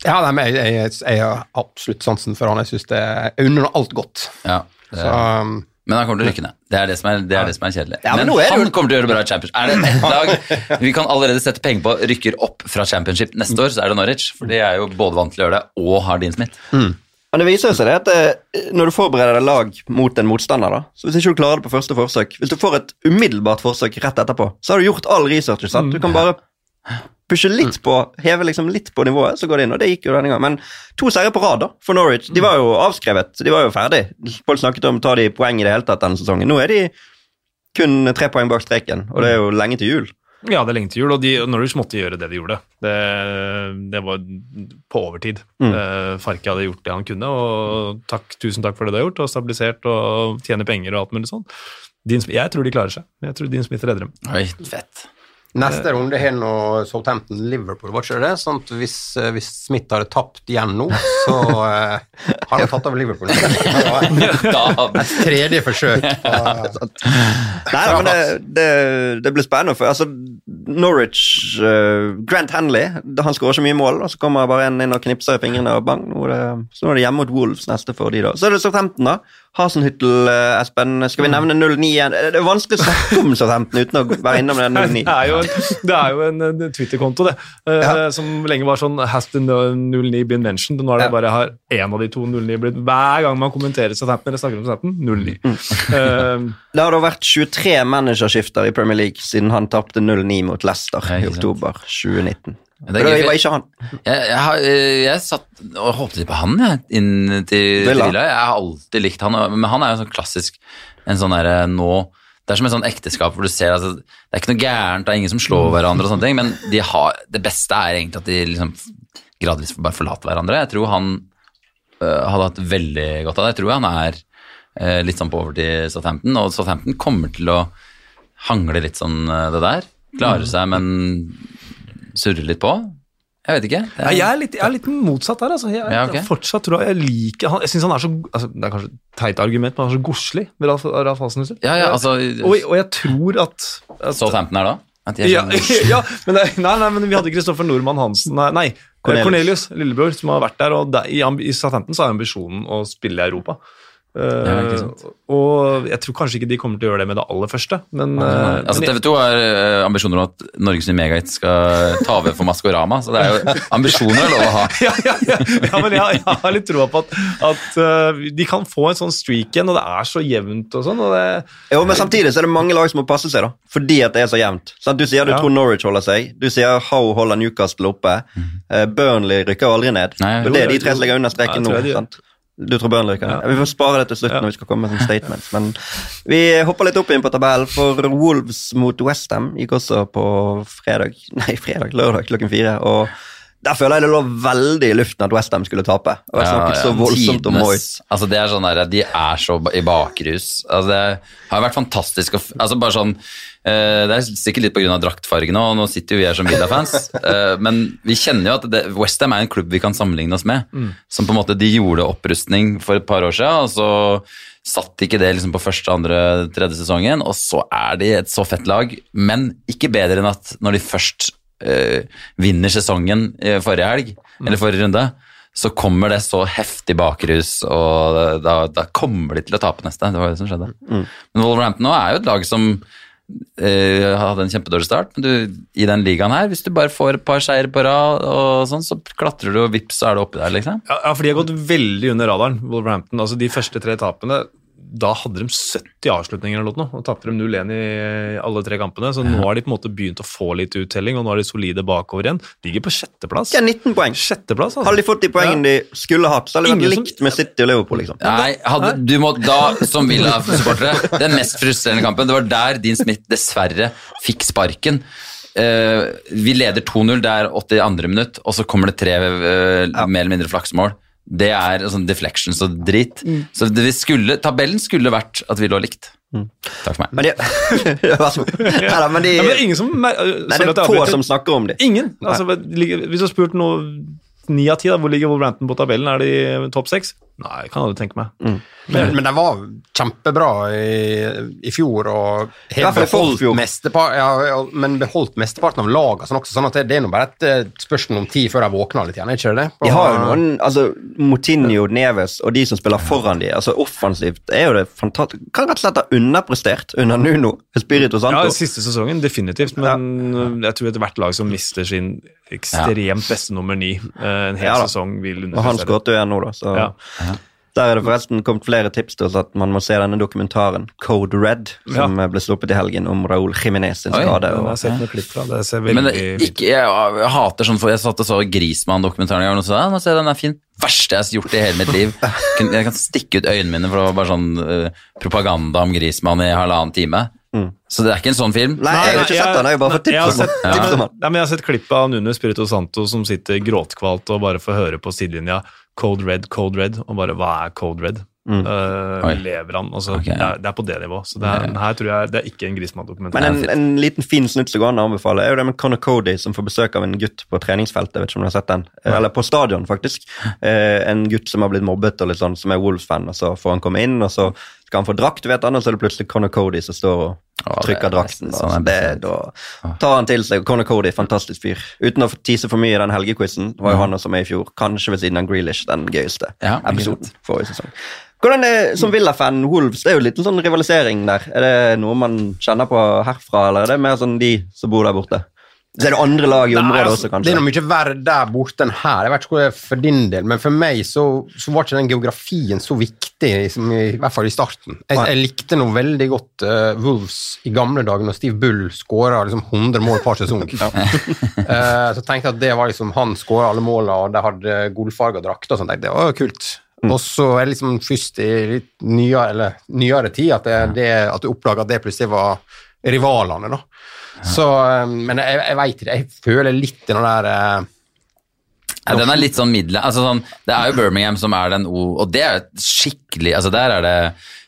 Ja, nei, jeg, jeg, jeg har absolutt sansen for han. Jeg synes det Jeg unner alt godt. ja det, Så, um, Men han kommer til å rykke ned. Det er det som er, det er, det som er kjedelig. Ja, men men er han kommer til å gjøre det bra i Championship. Er det ett lag vi kan allerede sette penger på rykker opp fra Championship neste år, så er det Norwich. For de er jo både vant til å gjøre det og har Dean Smith. Men det viser seg det at eh, når du forbereder deg lag mot en motstander, da, så hvis ikke du klarer det på første forsøk Hvis du får et umiddelbart forsøk rett etterpå, så har du gjort all research. Sant? Du kan bare pushe litt på, heve liksom litt på nivået, så går det inn. Og det gikk jo denne gangen. Men to seire på rad da, for Norwich. De var jo avskrevet. De var jo ferdig. Folk snakket om ta de poeng i det hele tatt denne sesongen. Nå er de kun tre poeng bak streken, og det er jo lenge til jul. Ja, det er lenge til jul, og de, Norwich måtte gjøre det de gjorde. Det, det var på overtid. Mm. Eh, Farke hadde gjort det han kunne, og takk, tusen takk for det du har gjort, og stabilisert og tjener penger og alt mulig sånn. Jeg tror de klarer seg. Jeg tror Dean Smith redder dem. Oi, fett. Neste runde har nå Southampton-Liverpool, var ikke det? Sånn at hvis, eh, hvis Smith hadde tapt igjen nå, så eh, har han tatt over Liverpool. Et tredje forsøk. Nei, men det, det, det blir spennende. For, altså, Norwich uh, Grant Hanley han skårer så mye mål, og så kommer bare en inn og knipser i fingrene, og bang. Nå er det, så nå er det hjemme mot Wolves neste for de da. Så er det Southampton, da. Hasenhyttel, uh, Espen. Skal vi nevne 09 igjen? Det er vanskelig å snakke om Southampton uten å være innom den 09. Det er jo en, det er jo en, en Twitter-konto, det, eh, Ja. som lenge var sånn Has the 09 been mentioned? Nå er det Ja. bare har én av de to 09 blitt Hver gang man kommenterer Southampton eller snakker om Southampton, 09. Mm. Uh, Det har da vært 23 managerskifter i Premier League siden han tapte 0-9 mot Leicester i oktober 2019. Det Det, var ikke han. Jeg, jeg, har, jeg satt og håpet litt på han, jeg, inn til Villa. Jeg har alltid likt han, men han er jo sånn klassisk en sånn derre nå Det er som et sånn ekteskap hvor du ser at det er ikke noe gærent, det er ingen som slår hverandre og sånne ting, men de har, det beste er egentlig at de liksom gradvis bare forlater hverandre. Jeg tror han øh, hadde hatt veldig godt av det. Jeg tror han er øh, litt sånn på over til Southampton, og Southampton kommer til å hangle litt sånn øh, det der. Klare seg, men surre litt på. Jeg vet ikke. Er... Nei, jeg, er litt, jeg er litt motsatt der. Altså. Jeg, Ja, ok. fortsatt tror jeg jeg liker han. Jeg syns han er så altså, Det er kanskje et teit argument, men han er så godslig. med Ralf, Ralf Hasenhuset. Ja, ja, altså og, og jeg tror at, at Southampton er da? At de er ja, ja, men, det, nei, nei, men vi hadde Kristoffer Nordmann Hansen Nei, nei Cornelius. Cornelius. lillebror, som har vært der. Og der, i, I Southampton så er ambisjonen å spille i Europa. Sant. og jeg tror kanskje ikke de kommer til å gjøre det med det aller første, men, uh, Altså TV 2 har uh, ambisjoner om at Norges nye megahit skal ta over for Maskorama, så det er jo ambisjoner er lov å ha. ja, ja, ja, ja, men jeg, jeg har litt troa på at, at de kan få en sånn streak igjen, og det er så jevnt og sånn. og det Jo, men samtidig så er det mange lag som må passe seg, da. Fordi at det er så jevnt. Sånn, Du sier du Ja. tror Norwich holder seg. Du sier How holder Newcastle oppe. Eh, Burnley rykker aldri ned. Nei, og jo, det er de tre som ligger under streken nå. sant? Du tror Burnley kan? Ja. Ja, Vi får spare det til slutt Ja. når vi skal komme med sånne statements. Men vi hopper litt opp inn på tabellen, for Wolves mot Westham gikk også på fredag Nei, fredag, lørdag klokken fire. og der føler jeg det lå veldig i luften at Westham skulle tape. Og jeg snakket så voldsomt om Moyes. Altså det er sånn der, De er så i bakrus. Altså det har vært fantastisk. Altså bare sånn, Det er sikkert litt pga. draktfargene, og nå sitter jo vi her som Villa-fans. eh, men vi kjenner jo at Westham er en klubb vi kan sammenligne oss med. Som på en måte de gjorde opprustning for et par år siden, og så satt ikke det liksom på første, andre, tredje sesongen. Og så er de et så fett lag, men ikke bedre enn at når de først øh, vinner sesongen forrige helg, eller forrige runde, så kommer det så heftig bakrus, og da, da kommer de til å tape neste. Det var det som skjedde. Men Wolverhampton nå er jo et lag som eh, hadde en kjempedårlig start, men du, i den ligaen her, hvis du bare får et par seier på rad, og sånn, så klatrer du, og vips, så er du oppi der, liksom. Ja, for de har gått veldig under radaren, Wolverhampton. Altså De første tre tapene da hadde de 70 avslutninger eller noe, og tapte de 0-1 i alle tre kampene. Så nå har de på en måte begynt å få litt uttelling, og nå er de solide bakover igjen. De ligger på sjetteplass. De har 19 poeng. Sjetteplass, altså. Hadde de fått de poengene de skulle hatt, så hadde det vært likt med City og Liverpool. liksom. Nei, hadde, du må da, som Villa-supportere, den mest frustrerende kampen, det var der Dean Smith dessverre fikk sparken. Uh, vi leder 2-0, det er 82. minutt, og så kommer det tre eh, mer eller mindre flaksmål. Det er sånn deflections og drit. Så det skulle, tabellen skulle vært at vi lå likt. Takk for meg. Men de, Vær så god. Men de, Ja, men det er ingen som nei, det er få som snakker om det. Ingen. Altså, hvis du har spurt noe ni av ti, da, hvor ligger Wolverhampton på tabellen? Er de topp seks? Nei, kan aldri tenke meg. Men, men den var kjempebra i, i fjor, og fall beholdt mestepar, ja, ja, men beholdt mesteparten av lagene. Sånn, sånn at det, det er nå bare et eh, spørsmål om tid før de våkner litt igjen, er ikke det? De har jo noen, altså Moutinho, Neves og de som spiller foran de, altså offensivt er jo det fantastisk. Kan rett og slett ha underprestert under Nuno Espirito Ja, Siste sesongen, definitivt. Men ja. jeg tror ethvert lag som mister sin ekstremt beste nummer ni eh, en hel Ja sesong, vil Og han underprestere. skåret jo igjen nå, da. Så Ja. Der er det forresten kommet flere tips til oss at man må se denne dokumentaren Code Red, som ble sluppet i helgen om Raúl Jiménez sin skade. Oi, Og, jeg klipp fra. Det ser veldig Men det- ikke, jeg, jeg hater sånn, for jeg satt og så Grismann-dokumentaren en gang og sa ja, nå ser jeg den er fin. Verste jeg har gjort i hele mitt liv. Jeg kan stikke ut øynene mine for det var bare sånn uh, propaganda om Grismann i halvannen time. Så det er ikke en sånn film. Nei, jeg har ikke sett den, jeg har bare fått jeg har tips om sett, den. Tips om Nei, men jeg har sett klipp av Nuno Spirito Santo som sitter gråtkvalt og bare får høre på sidelinja Code Red, Code Red, og bare hva er Code Red? Mm. Uh, lever han? Altså, okay. det, er, det er på det nivået. Så det er, her tror jeg det er ikke en Grismann-dokumentar. Men en, en liten fin snutt som går an å anbefale, er jo det med Connor Cody som får besøk av en gutt på treningsfeltet. vet ikke om du har sett den? ja. Eller på stadion, faktisk. Uh, en gutt som har blitt mobbet, og litt sånn, som er Wolves-fan. og Så får han komme inn, og så skal han få drakt, vet han, og så er det plutselig Conor Cody som står og trykker er drakten. Da. Sånn så jeg det, da tar han til seg. Conor Cody, fantastisk fyr. Uten å tise for mye i den helgequizen, var jo han også med i fjor. Kanskje ved siden av Grealish, den gøyeste Ja, episoden forrige sesong. Hvordan er, Som Villa-fan, Wolves, det er jo litt en sånn rivalisering der. Er det noe man kjenner på herfra, eller er det mer sånn de som bor der borte? Så er det andre lag i området altså, også, kanskje? Det er noe mye verre der borte enn her. Jeg vet ikke hvor det er for din del, men for meg så, så var ikke den geografien så viktig, liksom, i, i hvert fall i starten. Jeg, jeg likte noe veldig godt uh, Wolves i gamle dager, når Steve Bull skåra liksom 100 mål per sesong. uh, så tenkte jeg at det var liksom han skåra alle måla, og de hadde gullfarga drakter og sånt. Det var jo kult. Og så er det liksom først i litt nyere, eller, nyere tid at, det, det, at du oppdaga at det plutselig var rivalene, da. Så, eh, men jeg, jeg veit ikke, jeg føler litt den der eh, Ja, den er litt sånn middel... Altså sånn, det er jo Birmingham som er den O, og det er skikkelig Altså der er det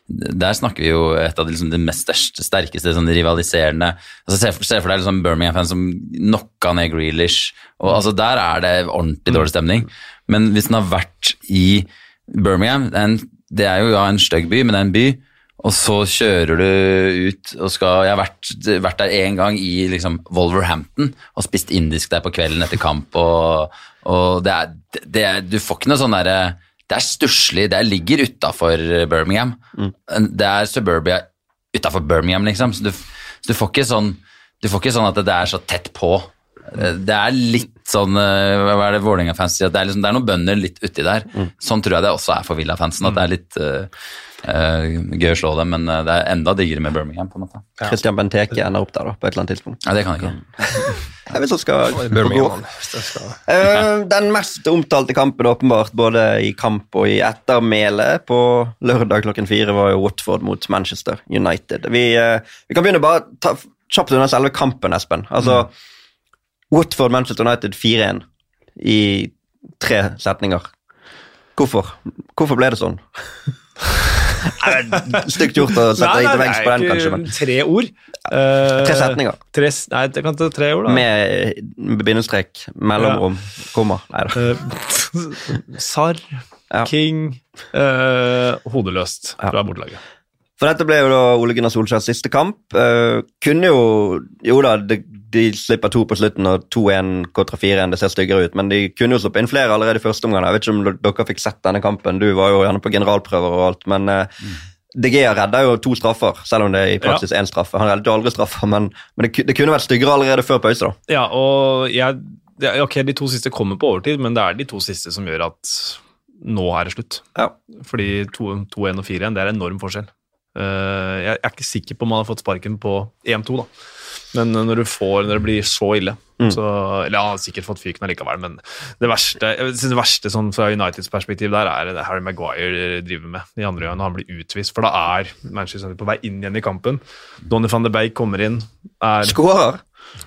der snakker vi jo et av de, liksom, de mest største, sterkeste sånn, rivaliserende altså Se for, se for deg liksom, Birmingham-fans som knocka ned Grealish. Og, altså, der er det ordentlig dårlig stemning. Men hvis den har vært i Birmingham det er, en, det er jo ja, en stygg by, men det er en by. Og så kjører du ut og skal Jeg har vært, vært der én gang i liksom, Wolverhampton og spist indisk der på kvelden etter kamp. Og, og det er, det er, Du får ikke noe sånn derre det er stusslig. Det ligger utafor Birmingham. Det er suburbia utafor Birmingham, liksom. Så du, så du, får ikke sånn, du får ikke sånn at det er så tett på. Det er litt sånn Hva er det Vålerenga-fans sier? Det, er liksom, det er noen bønder litt uti der. Sånn tror jeg det også er for Villa-fansen. At det er litt uh, gøy å slå dem, men uh, det er enda diggere med Birmingham. på en måte. Christian Benteke ender opp der da, på et eller annet tidspunkt. Ja, det kan jeg ikke. Jeg vet så skal Birmingham. hvis det skal- Eh, Den mest omtalte kampen åpenbart, både i kamp og i ettermæle på lørdag klokken fire, var jo Watford mot Manchester United. Vi, eh, vi kan begynne bare ta kjapt under selve kampen, Espen. Altså, Watford-Manchester United 4-1 i tre setninger. Hvorfor? Hvorfor ble det sånn? Stygt gjort å sette deg til veggs på den, kanskje, men tre ord. Uh, Tre setninger. Tre, nei, det kan ta tre ord, da. med bindestrek, mellomrom, komma. Nei da. Eh, Sarr, Ja. King, uh, hodeløst Ja. bortelaget. For dette ble jo da Ole Gunnar Solskjærs siste kamp. Uh, kunne jo Jo da, de, de slipper to på slutten og 2-1 kontra 4-1, det ser styggere ut, men de kunne jo sluppet inn flere allerede i første omgang. Jeg vet ikke om dere fikk sett denne kampen, du var jo gjerne på generalprøver og alt, men Mm. De Gea redda jo to straffer, selv om det er i praksis én straffe. Han reddet jo aldri straffer, men, men det, det kunne vært styggere allerede før pause, da. Ja, og jeg det Ok, de to siste kommer på overtid, men det er de to siste som gjør at nå er det slutt. Ja. Fordi 2-1 og 4-1, det er enorm forskjell. Uh, jeg er ikke sikker på om han har fått sparken på EM2, da. Men når du får, når det blir så ille Mm. så, Eller han har sikkert fått fyken allikevel, men det verste jeg synes det verste sånn fra Uniteds perspektiv der er det Harry Maguire driver med i andre gangen når han blir utvist. For da er Manchester United på vei inn igjen i kampen. Donny van de Beek kommer inn, er Skårer!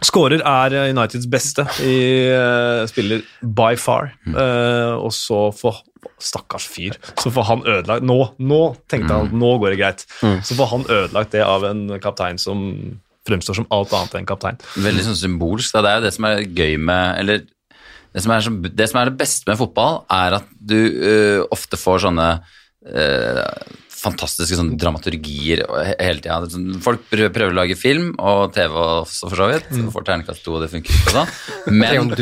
Skårer er eh, Uniteds beste i uh, spiller by far. Uh, og så får Stakkars fyr. Så får han ødelagt Nå nå tenkte han at nå går det greit. Så får han ødelagt det av en kaptein som fremstår som alt annet enn kaptein. Veldig sånn symbolsk. Da. Det er jo det som er gøy med Eller det som er, som, det som er det beste med fotball, er at du uh, ofte får sånne uh, fantastiske sånne dramaturgier hele tida. Sånn, Folk prøver, prøver å lage film, og TV også, for så vidt. Så Får terningkast to, og det funker ikke sånn. Men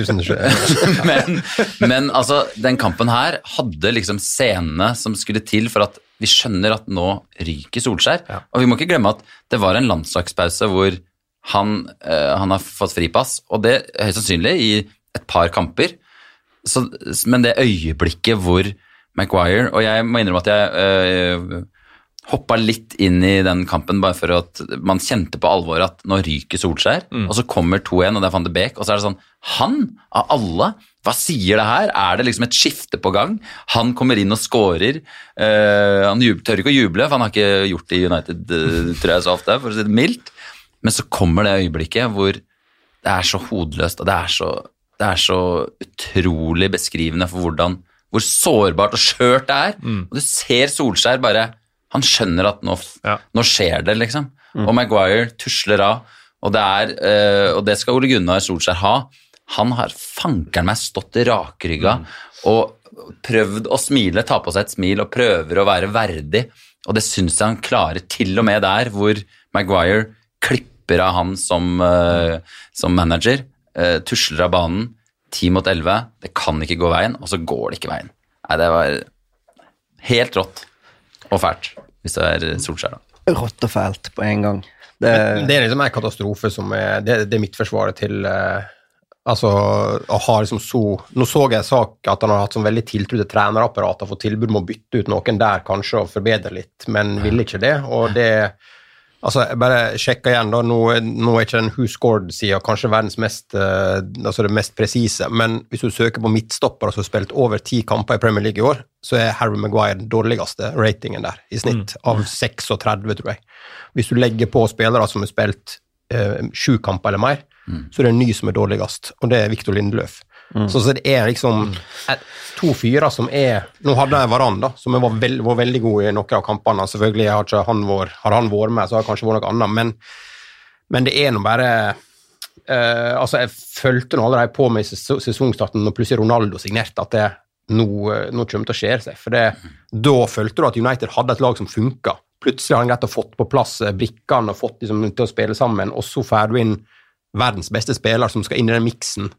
men, men altså, den kampen her hadde liksom scenene som skulle til for at vi skjønner at nå ryker Solskjær. Og vi må ikke glemme at det var en landslagspause hvor han, eh, han har fått fripass, og det er høyst sannsynlig i et par kamper. Så, men det øyeblikket hvor Maguire Og jeg må innrømme at jeg øh, hoppa litt inn i den kampen bare for at man kjente på alvoret at nå ryker Solskjær, og så kommer 2-1, og det er van de Beek, og så er det sånn Han, av alle, hva sier det her? Er det liksom et skifte på gang? Han kommer inn og scorer. Uh, han tør ikke å juble, for han har ikke gjort det i United, uh, tror jeg, så ofte, for å si det mildt. Men så kommer det øyeblikket hvor det er så hodeløst, og det er så, det er så utrolig beskrivende for hvordan, hvor sårbart og skjørt det er. Og du ser Solskjær bare Han skjønner at nå, Ja. nå skjer det, liksom. Og Maguire tusler av. Og det, er, uh, og det skal Ole Gunnar Solskjær ha. Han har fankeren meg stått rakrygga og prøvd å smile, ta på seg et smil og prøver å være verdig. Og det syns jeg han klarer, til og med der hvor Maguire klipper av han som, uh, som manager, Uh, tusler av banen, 10 mot 11, det kan ikke gå veien, og så går det ikke veien. Nei, det var helt rått og fælt, hvis det er Solskjær, da. Rått og fælt på en gang. Det, Det er liksom en katastrofe som er Det, det er midtforsvaret til eh, Altså, å ha liksom så Nå så jeg en sak at han har hatt sånn veldig tiltro til trenerapparatet og fått tilbud om å bytte ut noen der kanskje og forbedre litt, men ville ikke det. Og det Altså, jeg bare sjekka igjen, da. Nå, nå er ikke den Who Scored-sida kanskje verdens mest, eh, altså det mest presise, men hvis du søker på midtstoppere som har spilt over ti kamper i Premier League i år, så er Harry Maguire den dårligste ratingen der, i snitt, av 36, tror jeg. Hvis du legger på spillere som har spilt eh, sju kamper eller mer, så er det en ny som er dårligst, og det er Victor Lindeløf. Så, så det er liksom to fyrer som er Nå hadde jeg Varan, da, som var, veld, var veldig god i noen av kampene. Selvfølgelig har ikke han vært, har han vært med, så har det kanskje vært noe annet, men, men det er nå bare eh, altså Jeg fulgte nå allerede på med ses- sesongstarten når plutselig Ronaldo signerte at det nå, eh, nå kommer til å skje seg. For det, da følte du at United hadde et lag som funka. Plutselig har han greit å fått på plass eh, brikkene og fått liksom, til å spille sammen, og så får du inn verdens beste spiller som skal inn i den miksen.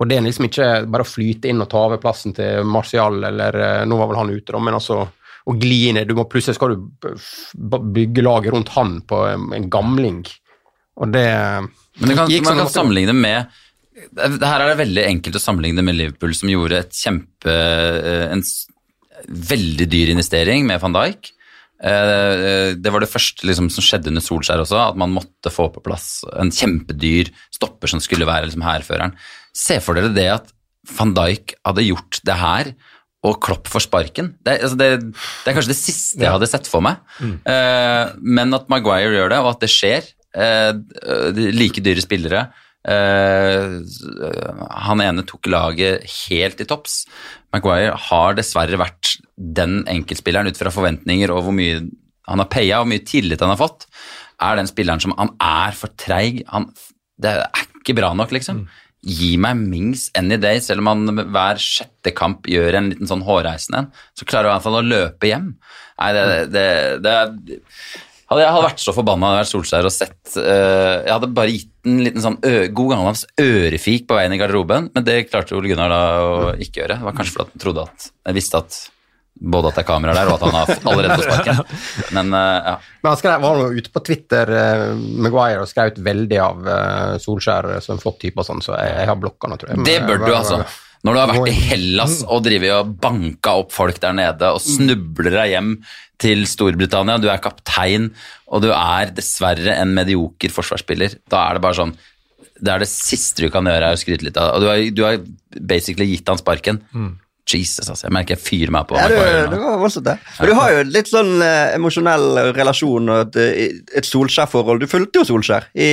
Og det er liksom ikke bare å flyte inn og ta over plassen til Martial, eller eh, nå var vel han ute, da, men altså å gli inn i du må Plutselig skal du bygge laget rundt han på en, gamling. Og det Men det kan, gikk man sånn kan sammenligne med det Her er det veldig enkelt å sammenligne med Liverpool, som gjorde kjempe En veldig dyr investering med van Dijk. Eh, Det var det første liksom, som skjedde under Solskjær også, at man måtte få på plass en kjempedyr stopper som skulle være liksom, hærføreren. Se for dere det at van Dijk hadde gjort det her, og Klopp for sparken. Det, altså det, det er kanskje det siste jeg hadde sett for meg. Mm. men at Maguire gjør det, og at det skjer. eh, like dyre spillere. Eh, han ene tok laget helt i topps. Maguire har dessverre vært den enkeltspilleren ut fra forventninger og hvor mye han har paya og hvor mye tillit han har fått, er den spilleren som Han er for treig. Det er ikke bra nok, liksom. Gi meg Mings any day, selv om han hver sjette kamp gjør en liten sånn hårreisende en, så klarer han i hvert fall å løpe hjem. Nei, det, det, det er hadde jeg hadde vært så forbanna hadde vært Solskjær og sett uh, Jeg hadde bare gitt en liten sånn ø, god gammeldags ørefik på veien i garderoben, men det klarte Ole Gunnar da å ikke gjøre. Det var kanskje fordi han trodde at Jeg visste at både at det er kamera der, og at han har allerede fått sparken. Men uh, ja. Men han skrev, var jo ute på Twitter, uh, Maguire, og skrøt veldig av uh, Solskjær som en flott type og sånn, så jeg, jeg har blokka nå, tror jeg. Det Men, bør du, altså. Når du har vært i Hellas og drevet og banka opp folk der nede og snubler deg hjem til Storbritannia, du er kaptein, og du er dessverre en medioker forsvarsspiller, da er det bare sånn Det er det siste du kan gjøre, er å skryte litt av Og du har, du har basically gitt han sparken. Jesus, altså. Jeg merker jeg fyrer meg på. Ja, du, det var voldsomt, det. Men du har jo litt sånn eh, emosjonell relasjon og et, et Solskjær-forhold. Du fulgte jo Solskjær i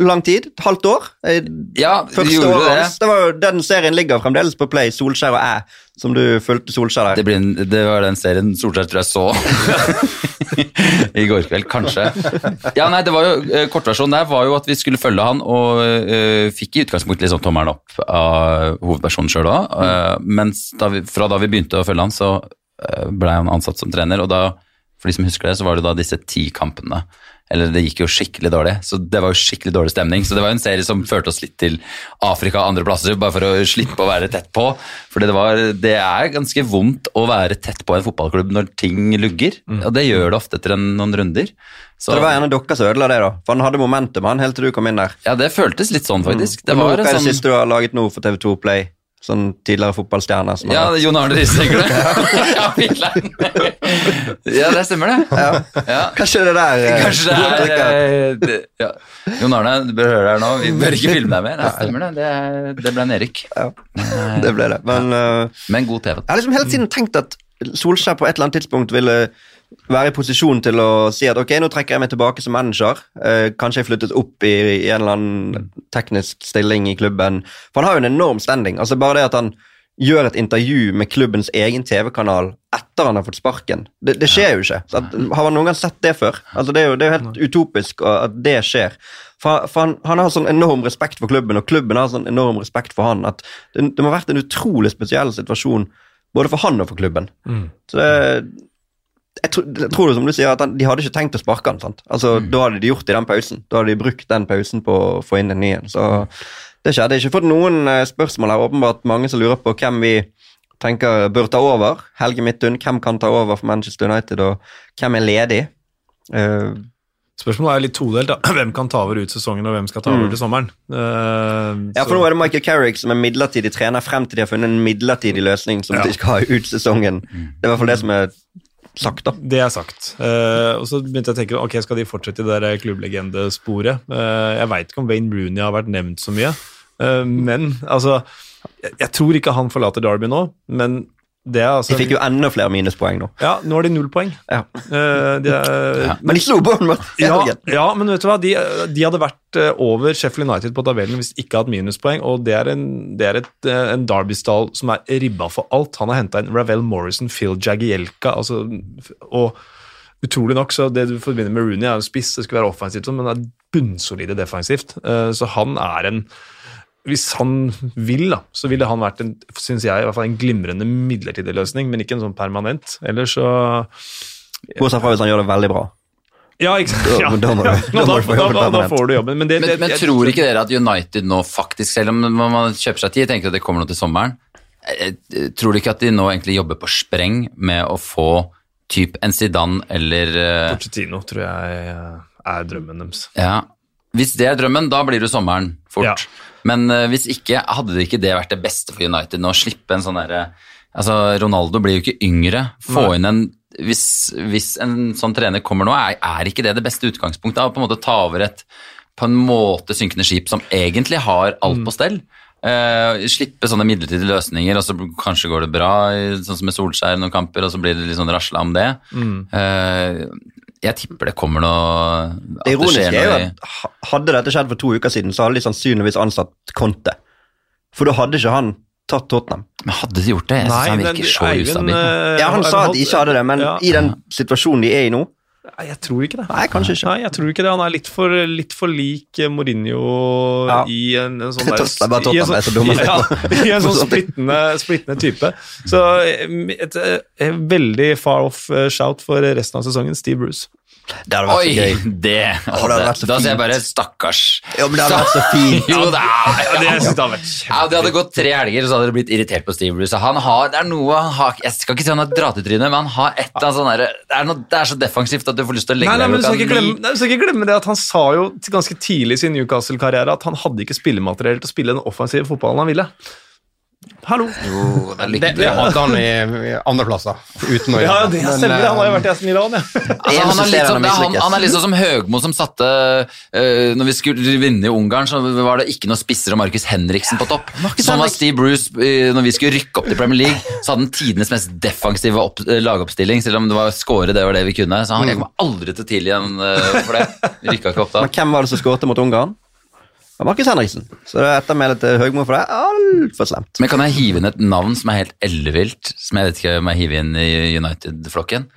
lang tid. Et halvt år. Eh, Ja, Første gjorde året det. hans. Det var jo, den serien ligger fremdeles på Play, Solskjær og æ, som du fulgte Solskjær der. Det, blir en, det var den serien Solskjær tror jeg så i går kveld, kanskje. Ja, nei, det var jo, eh, Kortversjonen der var jo at vi skulle følge han, og uh, fikk i utgangspunktet liksom tommelen opp av hovedpersonen sjøl òg. mens da vi, fra da vi begynte å følge han, så uh, blei han ansatt som trener. og da for de som husker det, så var det da disse ti kampene. Eller det gikk jo skikkelig dårlig, så det var jo skikkelig dårlig stemning. Så det var jo en serie som førte oss litt til Afrika og andre plasser, bare for å slippe å være tett på. For det, var, det er ganske vondt å være tett på en fotballklubb når ting lugger. Og det gjør det ofte etter en, noen runder. Så, Så det var en av dere som ødela det, da. For han hadde momentum han helt til du kom inn der. ja, det føltes litt sånn, faktisk. Det var hva er det sånn siste du har laget nå for TV2 Play? Sånn tidligere fotballstjerne som Ja, det er Jon Arne Riise, tenker du? ja, ja, det stemmer, det. Ja. Kanskje det der eh, Kanskje det er eh, det, ja. Jon Arne, du bør høre det her nå. Vi bør ikke filme deg mer. Det stemmer det. Det, det ble Erik Ja, det ble det. Men uh, Men god TV. jeg har liksom hele tiden tenkt at Solskjær på et eller annet tidspunkt ville være i posisjon til å si at ok, nå trekker jeg meg tilbake som manager. Eh, kanskje jeg flyttet opp i, i en eller annen teknisk stilling i klubben. For han har jo en enorm standing. Altså Bare det at han gjør et intervju med klubbens egen TV-kanal etter han har fått sparken. Det, det skjer jo ikke. Så at, har man noen gang sett det før? Altså Det er jo, det er jo helt utopisk at det skjer. For, for han, han har sånn enorm respekt for klubben, og klubben har sånn enorm respekt for han, at det, det må ha vært en utrolig spesiell situasjon både for han og for klubben. Så det, jeg, tror, jeg tror det som du sier, at han, de hadde ikke tenkt å sparke han. sant? Altså, Da hadde de gjort det i den pausen. Da hadde de brukt den pausen på å få inn en ny en. Så det skjedde. Jeg har ikke fått noen eh, spørsmål her. Åpenbart mange som lurer på hvem vi tenker bør ta over. Helge Midtun, hvem kan ta over for Manchester United, og hvem er ledig? Eh, Spørsmålet er litt todelt. da. Hvem kan ta over ut sesongen, og hvem skal ta over til sommeren? Uh, ja, for nå er det Michael Carrick som er midlertidig trener frem til de har funnet en midlertidig løsning som Ja. de skal ha ut sesongen. Det er i hvert fall det som er sagt, da. Det er sagt. Uh, og så begynte jeg å tenke ok, skal de fortsette i det der klubblegendesporet. Uh, jeg veit ikke om Wayne Rooney har vært nevnt så mye, uh, men altså jeg, jeg tror ikke han forlater Derby nå, men altså De fikk jo enda flere minuspoeng nå. Ja, nå har de null poeng. Ja. Uh, de er, Ja. Men de slo Bournemouth ja, ja, men vet du hva? De, de hadde vært eh, over Sheffield United på tabellen hvis de ikke hatt minuspoeng, og det er en, det er et, eh, en Derby-stall som er ribba for alt. Han har henta inn Ravel Morrison, Phil Jagielka, altså, og utrolig nok, så det du forbinder med Rooney, er jo spiss, det skulle være offensivt, men det er bunnsolide defensivt. Uh, Så han er en hvis han vil, da, så ville han vært en, synes jeg, i hvert fall en glimrende midlertidig løsning, men ikke en sånn permanent. Ellers så Bortsett fra hvis han gjør det veldig bra. Ja, ikke sant? Da- Ja. får du jobben. Men, det, Men, det, men jeg- tror ikke dere at United nå faktisk, selv om man kjøper seg tid, tenker at det kommer noe til sommeren, eh, eh, tror du ikke at de nå egentlig jobber på spreng med å få typ en Zidane eller Porcetino tror jeg eh, er drømmen deres. Ja, hvis det er drømmen, da blir det sommeren fort. Ja. Men eh, hvis ikke, hadde det ikke det vært det beste for United nå, å slippe en sånn derre Altså, Ronaldo blir jo ikke yngre. Få inn en hvis, hvis en sånn trener kommer nå, er, er ikke det det beste utgangspunktet? Å på en måte ta over et på en måte synkende skip som egentlig har alt Mm. på stell? Eh, slippe sånne midlertidige løsninger, og så kanskje går det bra, sånn som med Solskjær noen kamper, og så blir det litt sånn rasla om det. Mm. Eh, jeg tipper det kommer noe at Det ironiske skjer er jo at hadde dette skjedd for to uker siden, så hadde de sannsynligvis ansatt Conte. For da hadde ikke han tatt Tottenham. Men hadde de gjort det? Jeg synes han virker så ustabil. eh, Ja, han sa at de ikke hadde det, men ja. i den situasjonen de er i nå Nei, Jeg tror ikke det. Nei, kanskje ikke. Nei, jeg tror ikke det. Han er litt for, litt for lik eh, Mourinho Ja. i en, en sånn der, er i en så dumme å ja. I en sånn splittende, splittende type. Så et, et, et veldig far off eh, shout for resten av sesongen, Steve Bruce. Det hadde vært Oi, så gøy. det Å, det hadde vært så fint. Da sier jeg bare stakkars. Jo, men det hadde vært så fint. Jo, det er Ja, det synes det hadde vært ja, Det hadde gått tre helger, så hadde dere blitt irritert på Steve Bruce. Han har, det er noe han har Jeg skal ikke si han har dratt i trynet, men han har et eller annet sånn derre det, er noe- det er så defensivt at du får lyst til å legge Nei, nei, men du skal, deg glemme, du skal ikke glemme det at Han sa jo ganske tidlig i sin Newcastle-karriere at han hadde ikke spillemateriell til å spille den offensive fotballen han ville. Hallo! Jo, det er Det, det hadde han i, i andreplasser, uten å Ja, gjøre det Men, stemmer. Han har jo eh, vært i Aston Milan, han, ja. Altså, han, er Eneste litt som, han han, er litt sånn som Høgmo som satte uh, Når vi skulle vinne i Ungarn, så var det ikke noe spisser og Markus Henriksen på topp. Sånn var Steve Bruce uh, når vi skulle rykke opp til Premier League. Så hadde han tidenes mest defensive opp, uh, lagoppstilling, selv om det var score, det var det vi kunne. Så han, jeg kommer aldri til å tilgi ham for det. Vi Rykka ikke opp da. Men hvem var det som skårte mot Ungarn? Markus Henriksen. Så ettermælet til Høgmo for det er altfor slemt. Men kan jeg hive inn et navn som er helt ellevilt, som jeg vet ikke om jeg hiver inn i United-flokken?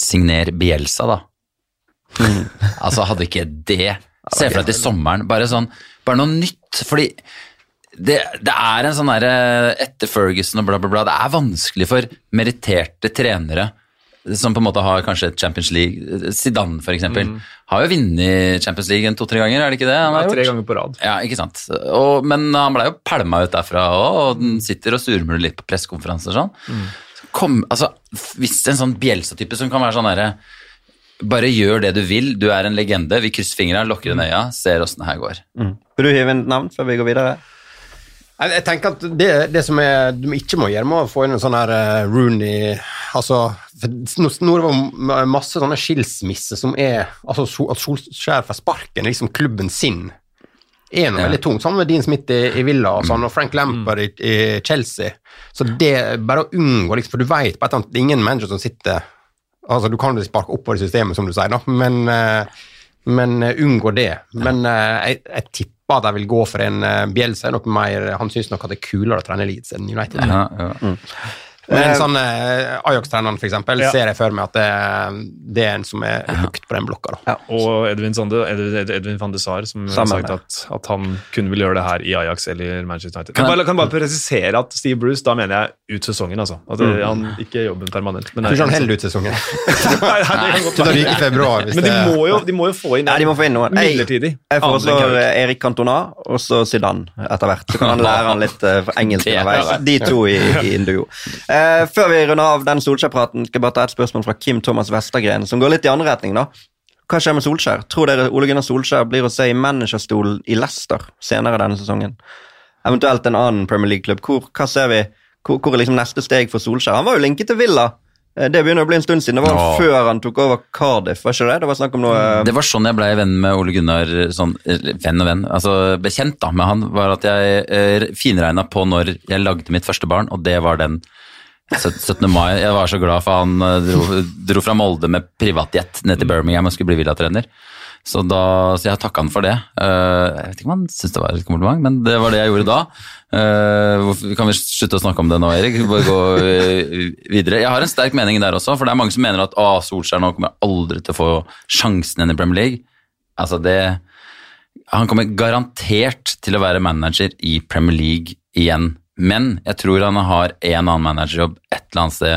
Signer Bielsa, da. Altså, hadde ikke det Se for deg til sommeren, bare sånn Bare noe nytt, fordi det, det er en sånn derre Etter Ferguson og bla, bla, bla, det er vanskelig for meritterte trenere som på en måte har kanskje et Champions League Zidane, for eksempel, har jo vunnet Champions League en to-tre ganger, er det ikke det? han har gjort? tre ganger på rad. Ja, ikke sant. Og, men han ble jo pælma ut derfra òg, og den sitter og surmuler litt på pressekonferanser og sånn. Kom, altså, hvis en sånn Bjelsa-type som kan være sånn derre Bare gjør det du vil, du er en legende, vi krysser fingra, lukker inn øya, ser åssen det her går. Vil du hive inn et navn før vi går videre? Jeg, tenker at det, det som er, du ikke må gjøre, må få inn en sånn her uh, Rooney altså, Nå er det masse sånne skilsmisser som er altså At Solskjær får sparken, liksom klubben sin, er noe Ja. veldig tungt. Sammen med Dean Smith i, i Villa og, sånn, og Frank Lampard i, i Chelsea. Så det bare å unngå liksom, For du vet på et eller annet, det er ingen manager som sitter Altså, du kan jo sparke oppover i systemet, som du sier, da, men, uh, men uh, unngå det. Men eh, jeg, jeg tipper at jeg vil gå for en uh, nok mer, Han syns nok at det er kulere å trene Leeds enn United. Ja, ja. Men Eh, sånn eh, Ajax-treneren, eksempel, Ja. ser jeg for meg at det, det er en som er høyt på den blokka. da. Og Edvin, Sande, Edvin, Edvin van de Saar, som har sagt at, at han kun vil gjøre det her i Ajax eller Manchester United. Kan bare, kan bare presisere at Steve Bruce, da mener jeg ut sesongen, altså. At det, han ikke jobben permanent. Men, Kanskje han holder ut sesongen. Nei, nei, det kan godt være. i februar. Men de må, jo, de må jo få inn Nei, de må få inn noen. Midlertidig. jeg foreslår Erik Cantona og så Zidane etter hvert. Så kan han lære han litt eh, engelsk er underveis. De to i, i en duo. Eh, før vi runder av den Solskjær-praten, skal jeg bare ta et spørsmål fra Kim Thomas Vestergren, som går litt i andre retning. da. Hva skjer med Solskjær? Tror dere Ole Gunnar Solskjær blir å se i managerstolen i Leicester senere denne sesongen? Eventuelt en annen Premier League-klubb. Hvor, hva ser vi? Hvor, hvor er liksom neste steg for Solskjær? Han var jo linket til Villa Eh, Det begynner å bli en stund siden. Det var Åh. før han tok over Cardiff, var ikke det? Det var snakk om noe Det var sånn jeg ble venn med Ole Gunnar, sånn, venn og venn, altså bekjent da med han, var at jeg eh, finregna på når jeg lagde mitt første barn, og det var den 17. mai. Jeg var så glad for han eh, dro, dro fra Molde med privatjet ned til Birmingham og skulle bli villatrener. Så, da, så jeg takka han for det. Eh, jeg vet ikke om han syntes det var et kompliment, men det var det jeg gjorde da. Eh, kan vi slutte å snakke om det nå, Erik? Bare gå videre. Jeg har en sterk mening der også, for det er mange som mener at å, Solskjær nå kommer aldri til å få sjansen igjen i Premier League. Altså det Han kommer garantert til å være manager i Premier League igjen. Men jeg tror han har en annen managerjobb et eller annet sted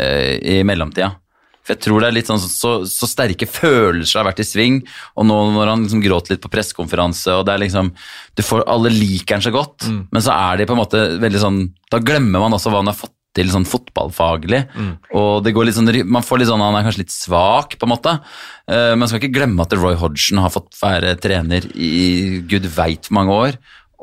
eh, i mellomtida. For jeg tror det er litt sånn så, så sterke følelser har vært i sving, og nå når han liksom gråter litt på pressekonferanse, og det er liksom Du får Alle liker han så godt, men så er de på en måte veldig sånn Da glemmer man også hva han har fått til sånn fotballfaglig. Og det går litt sånn, man får litt sånn, Han er kanskje litt svak, på en måte. Eh, Man skal ikke glemme at Roy Hodgson har fått være trener i gud veit mange år.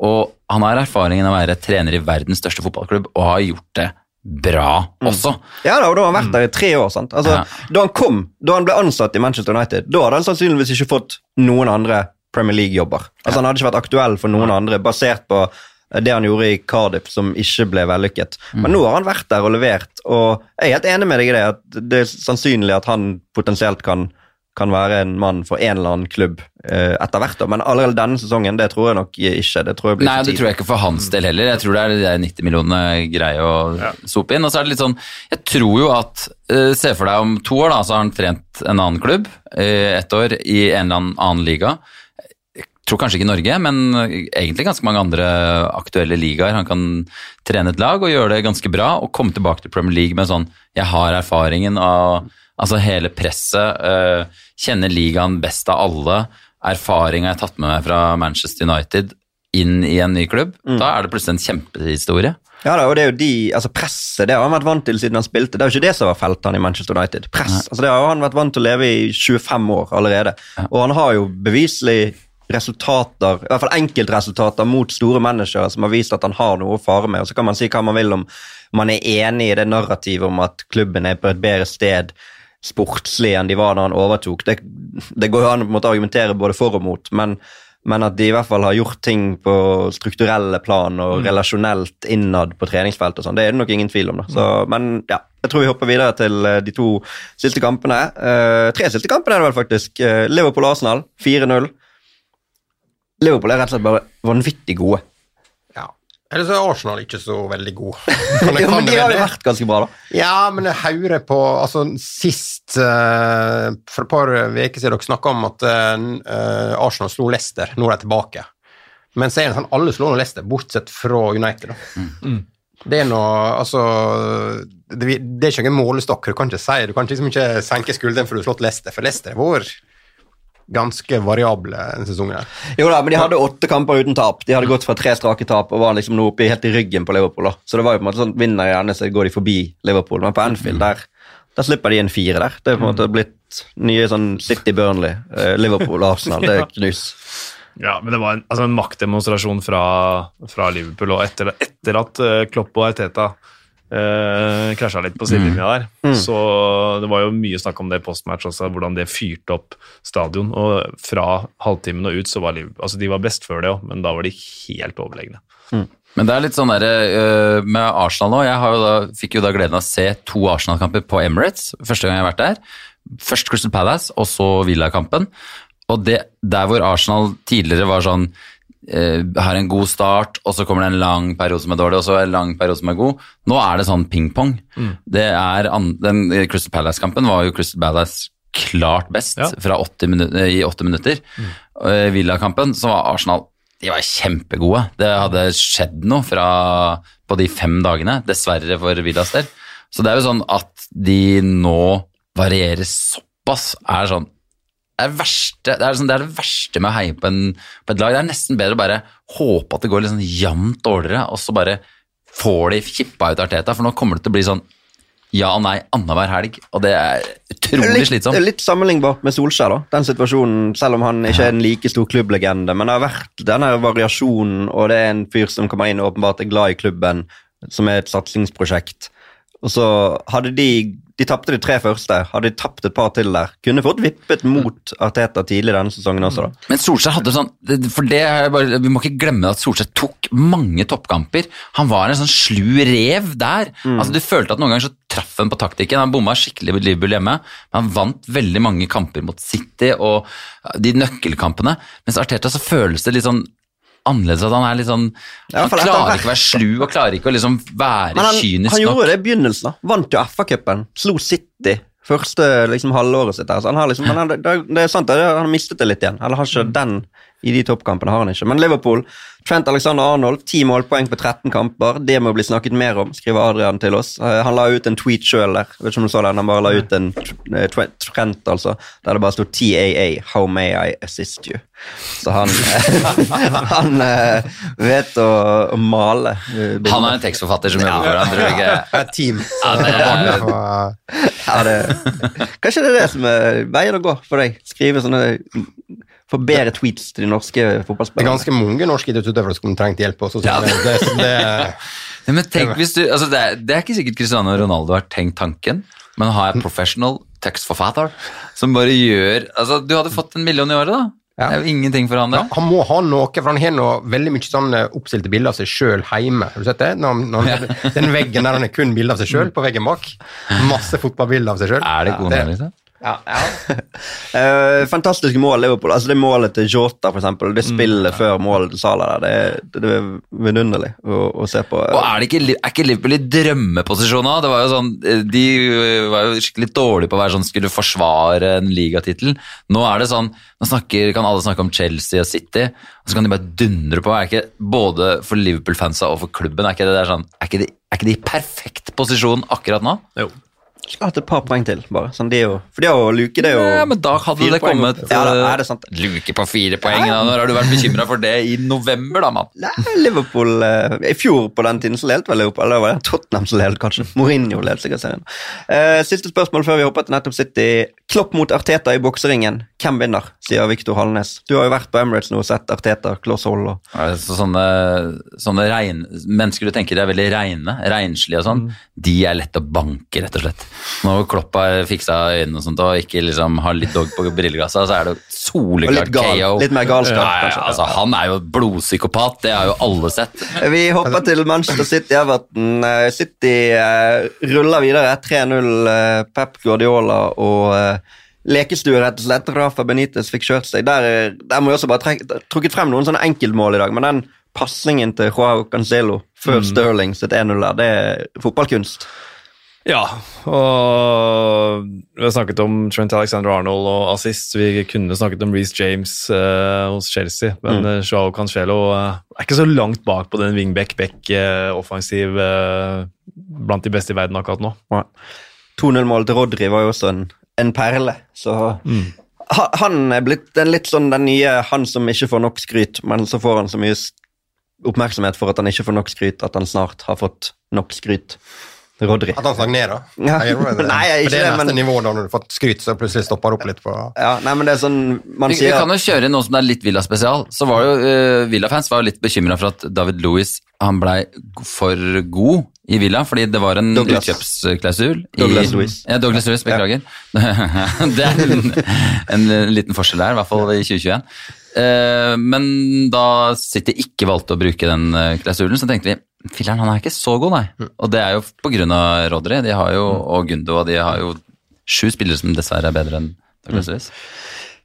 Og han har erfaringen av å være trener i verdens største fotballklubb, og har gjort det bra også. Ja da, og da har han vært der i tre år. sant? Altså, Ja. Da han kom, da han ble ansatt i Manchester United, da hadde han sannsynligvis ikke fått noen andre Premier League-jobber. Altså Han hadde ikke vært aktuell for noen andre, basert på eh, det han gjorde i Cardiff, som ikke ble vellykket. Men nå har han vært der og levert, og jeg er helt enig med deg i det, at det er sannsynlig at han potensielt kan, kan være en mann for en eller annen klubb eh, etter hvert. Men allerede denne sesongen, det tror jeg nok ikke. Det tror jeg blir Nei, det tror jeg ikke for hans del heller. Jeg tror det er de 90 millionene greie å sope inn. Og så er det litt sånn Jeg tror jo at eh, Se for deg om to år, da, så har han trent en annen klubb. eh, ett år i en eller annen, annen liga. Jeg tror kanskje ikke Norge, men egentlig ganske mange andre aktuelle ligaer. Han kan trene et lag og gjøre det ganske bra, og komme tilbake til Premier League med sånn Jeg har erfaringen av altså hele presset, eh, kjenner ligaen best av alle. Erfaring har jeg tatt med meg fra Manchester United inn i en ny klubb. Da er det plutselig en kjempehistorie. Ja da, og det er jo de, altså Presset det har han vært vant til siden han spilte. Det er jo ikke det som har felt han i Manchester United. Press, altså Det har han vært vant til å leve i 25 år allerede. Og han har jo beviselig resultater, i hvert fall enkeltresultater mot store managere som har vist at han har noe å fare med. Og Så kan man si hva man vil om man er enig i det narrativet om at klubben er på et bedre sted sportslig enn de var da han overtok. Det, det går jo an å på en måte argumentere både for og mot, men, men at de i hvert fall har gjort ting på strukturelle plan og relasjonelt innad på treningsfelt og sånn, det er det nok ingen tvil om. da. Så, men ja, jeg tror vi hopper videre til eh, de to siste kampene. Uh, tre siste kampene er det vel faktisk. Uh, Liverpool-Arsenal 4-0. Liverpool er rett og slett bare vanvittig gode. Eller så er Arsenal ikke så veldig god. Ja, men de har jo vært ganske bra, da. Ja, men jeg hører på Altså, sist uh, For et par uker siden dere snakka om at uh, Arsenal slo Leicester. Nå er de tilbake. Men så er det sånn alle slår nå Leicester, bortsett fra United. Da. Det er noe Altså det, det er ikke noen målestokk. Du kan ikke si Du kan liksom ikke senke skulderen for du har slått Leicester, for Leicester er vært ganske variable denne sesongen. her. Jo da, men de hadde åtte kamper uten tap. De hadde gått fra tre strake tap og var liksom nå oppe helt i ryggen på Liverpool. da. Så det var jo på en måte sånn, vinner gjerne, så går de forbi Liverpool. Men på Anfield, der, der slipper de en fire der. Det er på en måte blitt nye sånn City Burnley, eh, Liverpool Arsenal. Det er knus. Ja, men det var en, altså en maktdemonstrasjon fra, fra Liverpool, og etter, etter at eh, Klopp og Arteta uh, krasja litt på sidelinja der, så det var jo mye snakk om det postmatch også, hvordan det fyrte opp stadion. Og fra halvtimen og ut så var Liverpool Altså, de var best før det òg, men da var de helt overlegne. Men det er litt sånn der, uh, med Arsenal nå. Jeg har jo da, fikk jo da gleden av å se to Arsenal-kamper på Emirates. Første gang jeg har vært der. Først Crystal Palace, og så Villa-kampen. Og det, der hvor Arsenal tidligere var sånn har en god start, og så kommer det en lang periode som er dårlig, og så en lang periode som er god. Nå er det sånn ping-pong. Det er Den Crystal Palace-kampen var jo Crystal Palace klart best Ja. fra 80 minu- i åtte minutter. Mm. Villa-kampen så var Arsenal de var kjempegode. Det hadde skjedd noe fra, på de fem dagene, dessverre for Villas del. Så det er jo sånn at de nå varierer såpass, er sånn det er, verste, det, er sånn, det er det verste med å heie på, en, på et lag. Det er nesten bedre å bare håpe at det går litt sånn jevnt dårligere, og så bare får de kippa ut Arteta, for nå kommer det til å bli sånn ja og nei annenhver helg, og det er utrolig Litt, slitsomt. litt sammenlignbart med Solskjær, da. Den situasjonen, selv om han ikke er en like stor klubblegende. Men det har vært denne variasjonen, og det er en fyr som kommer inn og åpenbart er glad i klubben, som er et satsingsprosjekt. Og så hadde de De tapte de tre første. Hadde de tapt et par til der, kunne fått vippet mot Arteta tidlig denne sesongen også, da. Men Solskjær hadde sånn For det er bare, Vi må ikke glemme at Solskjær tok mange toppkamper. Han var en sånn slu rev der. Altså Du følte at noen ganger så traff han på taktikken. Han bomma skikkelig på Liverpool hjemme, men han vant veldig mange kamper mot City og de nøkkelkampene. Mens Arteta så føles det litt sånn annerledes at han er litt sånn Ja, Han klarer ikke å være slu og klarer ikke å liksom være Men han, kynisk han nok. gjorde det i begynnelsen. da. Vant jo FA-cupen. Slo City første liksom, halvåret sitt. der. Så han har liksom, han, det, det er sant, han har mistet det litt igjen. Eller har ikke den i de toppkampene. har han ikke. Men Liverpool, Trent Alexander Arnold, ti målpoeng på 13 kamper. Det må bli snakket mer om, skriver Adrian til oss. Eh, Han la ut en tweet sjøl der. Vet ikke om du så den, Han bare la ut en eh, Trent, altså, der det bare sto TAA, How may I assist you? Så han, han eh, vet å, å male. bilder. Han er en tekstforfatter som jobber for han, tror ikke. Team. Ja, det er- Ja, det, kanskje det er det som er veien å gå for deg? Skrive sånne Få bedre tweets til de norske Det er ganske mange norske idrettsutøvere som trengte hjelp også. Ja. det, det, det, Ja, men tenk hvis du, altså det, er, det er ikke sikkert Cristiano Ronaldo har tenkt tanken, men har jeg professional tekstforfatter som bare gjør altså Du hadde fått en million i året, da. Ja. Det er jo ingenting for han, det. han må ha noe, for han har noe, veldig mye sånn oppstilte bilder av seg sjøl hjemme. Har du sett det? Når han, når han, den veggen der han er kun bilde av seg sjøl, på veggen bak. Masse fotballbilder av seg sjøl. Er det kona, liksom? Ja, ja. uh, fantastiske mål, Liverpool. Altså Det målet til Jota, for eksempel. Det Mm. ja. før målet til Salah der, det, det er vidunderlig å, å se på. Og er, det ikke, er ikke Liverpool i drømmeposisjon nå? Det var jo sånn, eh, de eh, var jo skikkelig dårlige på å være sånn, skulle forsvare en ligatittel. Nå er det sånn, nå snakker, kan alle snakke om Chelsea og City, og så kan de bare dundre på. Er ikke både for Liverpool-fansa og for klubben, er ikke det der sånn, er ikke de, er ikke de i perfekt posisjon akkurat nå? Jo. Skulle hatt et par poeng til, bare. Sånn, de er jo, for det å luke, det er jo Ja, men da hadde fire det poeng kommet. Ja, da, eh, er det sant. luke på fire poeng. Da. Når har du vært bekymra for det i november, da, mann? Nei, Liverpool eh, I fjor på den tiden så ledet vel Liverpool. Eller var det Tottenham som ledet, kanskje. Mourinho ledet sikkert serien. Eh, siste spørsmål før vi hopper til nettopp City. Klopp mot Arteta i bokseringen. Hvem vinner? sier Viktor Hallnes. Du har jo vært på Emirates nå og sett Arteta, Kloss Hold og så sånne sånne regn, mennesker du tenker er veldig reine, renslige og sånn, de er lett å banke, rett og slett. Når Klopp har fiksa øynene og sånt, og ikke liksom har litt dog på brilleglasset, så er det soleklart litt gal- KO. litt mer galskap, Ja, ja, kanskje. altså, han er jo blodpsykopat, det har jo alle sett. Vi hopper til Manchester City Everton. Eh, City uh, ruller videre. 3-0 Uh, Pep Guardiola og uh, lekestue, rett og slett. Rafa Benitez fikk kjørt seg. Der, eh, der må jeg også bare trekke, trukket frem noen sånne enkeltmål i dag, men den pasningen til Joao Cancelo før Sterling sitt 1-0 der, det er fotballkunst. Ja, og vi har snakket om Trent Alexander-Arnold og assist. Vi kunne snakket om Reece James eh, hos Chelsea, men mm. Joao Cancelo eh, er ikke så langt bak på den wingback-back-offensiv eh, blant de beste i verden akkurat nå. 2-0-målet til Rodri var jo også en, en perle, så mm. Han er blitt en litt sånn den nye han som ikke får nok skryt, men så får han så mye oppmerksomhet for at han ikke får nok skryt, at han snart har fått nok skryt. Rodri. At han stagnerer? Ja. Jeg gjorde det. Nei, jeg For det er neste men- nivå da når du har fått skryt, så plutselig stopper opp litt på Ja, nei, men det er sånn man Vi, vi kan jo kjøre inn noe som er litt Villa-spesial. Så var jo uh, Villa-fans var jo litt bekymra for at David Louis han blei for god i Villa, fordi det var en Douglas. utkjøpsklausul. i- Douglas Luiz. Ja, Douglas Louis, beklager. det er en, en liten forskjell der, i hvert fall i 2021. Uh, men da City ikke valgte å bruke den eh, klausulen, så tenkte vi Filler'n, han er ikke så god, nei. Og det er jo på grunn av Rodri de har jo, og Gundo, og de har jo sju spillere som dessverre er bedre enn Douglas Louis.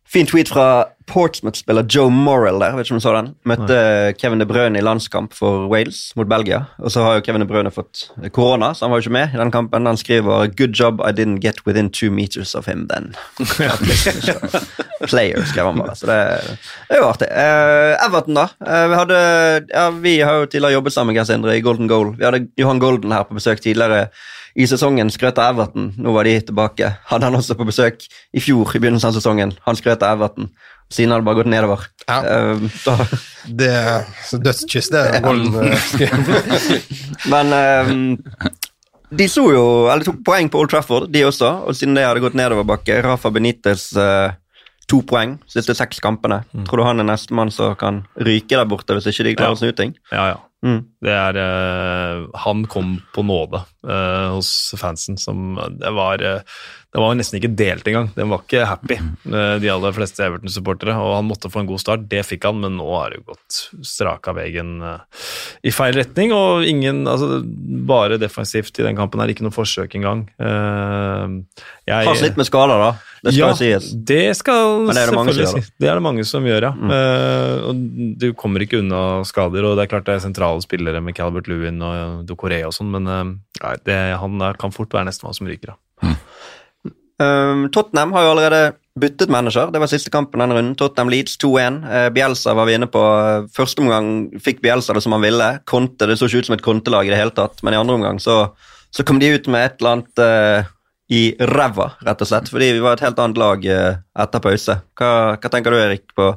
Fin tweet fra Portsmouth-spiller Joe Morrell der. vet ikke om du så den. Møtte Kevin De Bruyne i landskamp for Wales mot Belgia. Og så har jo Kevin De Bruyne fått korona, så han var jo ikke med i den kampen. Han skriver 'Good job, I didn't get within two meters of him then'. Player, skrev han bare. Så det, det er jo artig. Uh, Everton, da. Uh, vi, hadde, ja, vi har jo tidligere jobbet sammen Geir Sindre, i Golden Goal. Vi hadde Johan Golden her på besøk tidligere i sesongen. Skrøt av Everton. Nå var de tilbake. Hadde han også på besøk i fjor, i begynnelsen av sesongen. Han skrøt av Everton. Siden har det bare gått nedover. Ja. Uh, Det er så dødskyss, det. er Golden, eh, men eh, de så jo, eller tok poeng på Old Trafford, de også. Og siden det hadde gått nedoverbakke, Rafa Benitez uh, to poeng siste seks kampene. Tror du han er nestemann som kan ryke der borte hvis ikke de klarer å snu ting? Ja, ja. Mm. Det er eh, Han kom på nåde eh, hos fansen som Det var det var nesten ikke delt engang. Den var ikke happy, eh, de aller fleste Everton-supportere. Og han måtte få en god start. Det fikk han, men nå har det jo gått strak av veien eh, i feil retning. Og ingen altså Bare defensivt i den kampen er ikke noe forsøk engang. Eh, jeg- Pass litt med skader, da. Det skal ja, sies. det skal Men det er det mange som selvfølgelig gjør, da. Det er det mange som gjør, ja. Mm. Uh, og du kommer ikke unna skader, og det er klart det er sentrale spillere med Calbert Lewin og Docoré og sånn, men uh, nei, det, han kan fort være nestemann som ryker da. Um, Tottenham har jo allerede byttet manager. Det var siste kampen denne runden. Tottenham Leeds 2-1. Uh, Bielsa var vi inne på. Første omgang fikk Bielsa det som han ville. Conte, Det så ikke ut som et kontelag i det hele tatt, men i andre omgang så, så kom de ut med et eller annet uh, i ræva, rett og slett. Fordi vi var et helt annet lag uh, etter pause. Hva, hva tenker du, Erik, på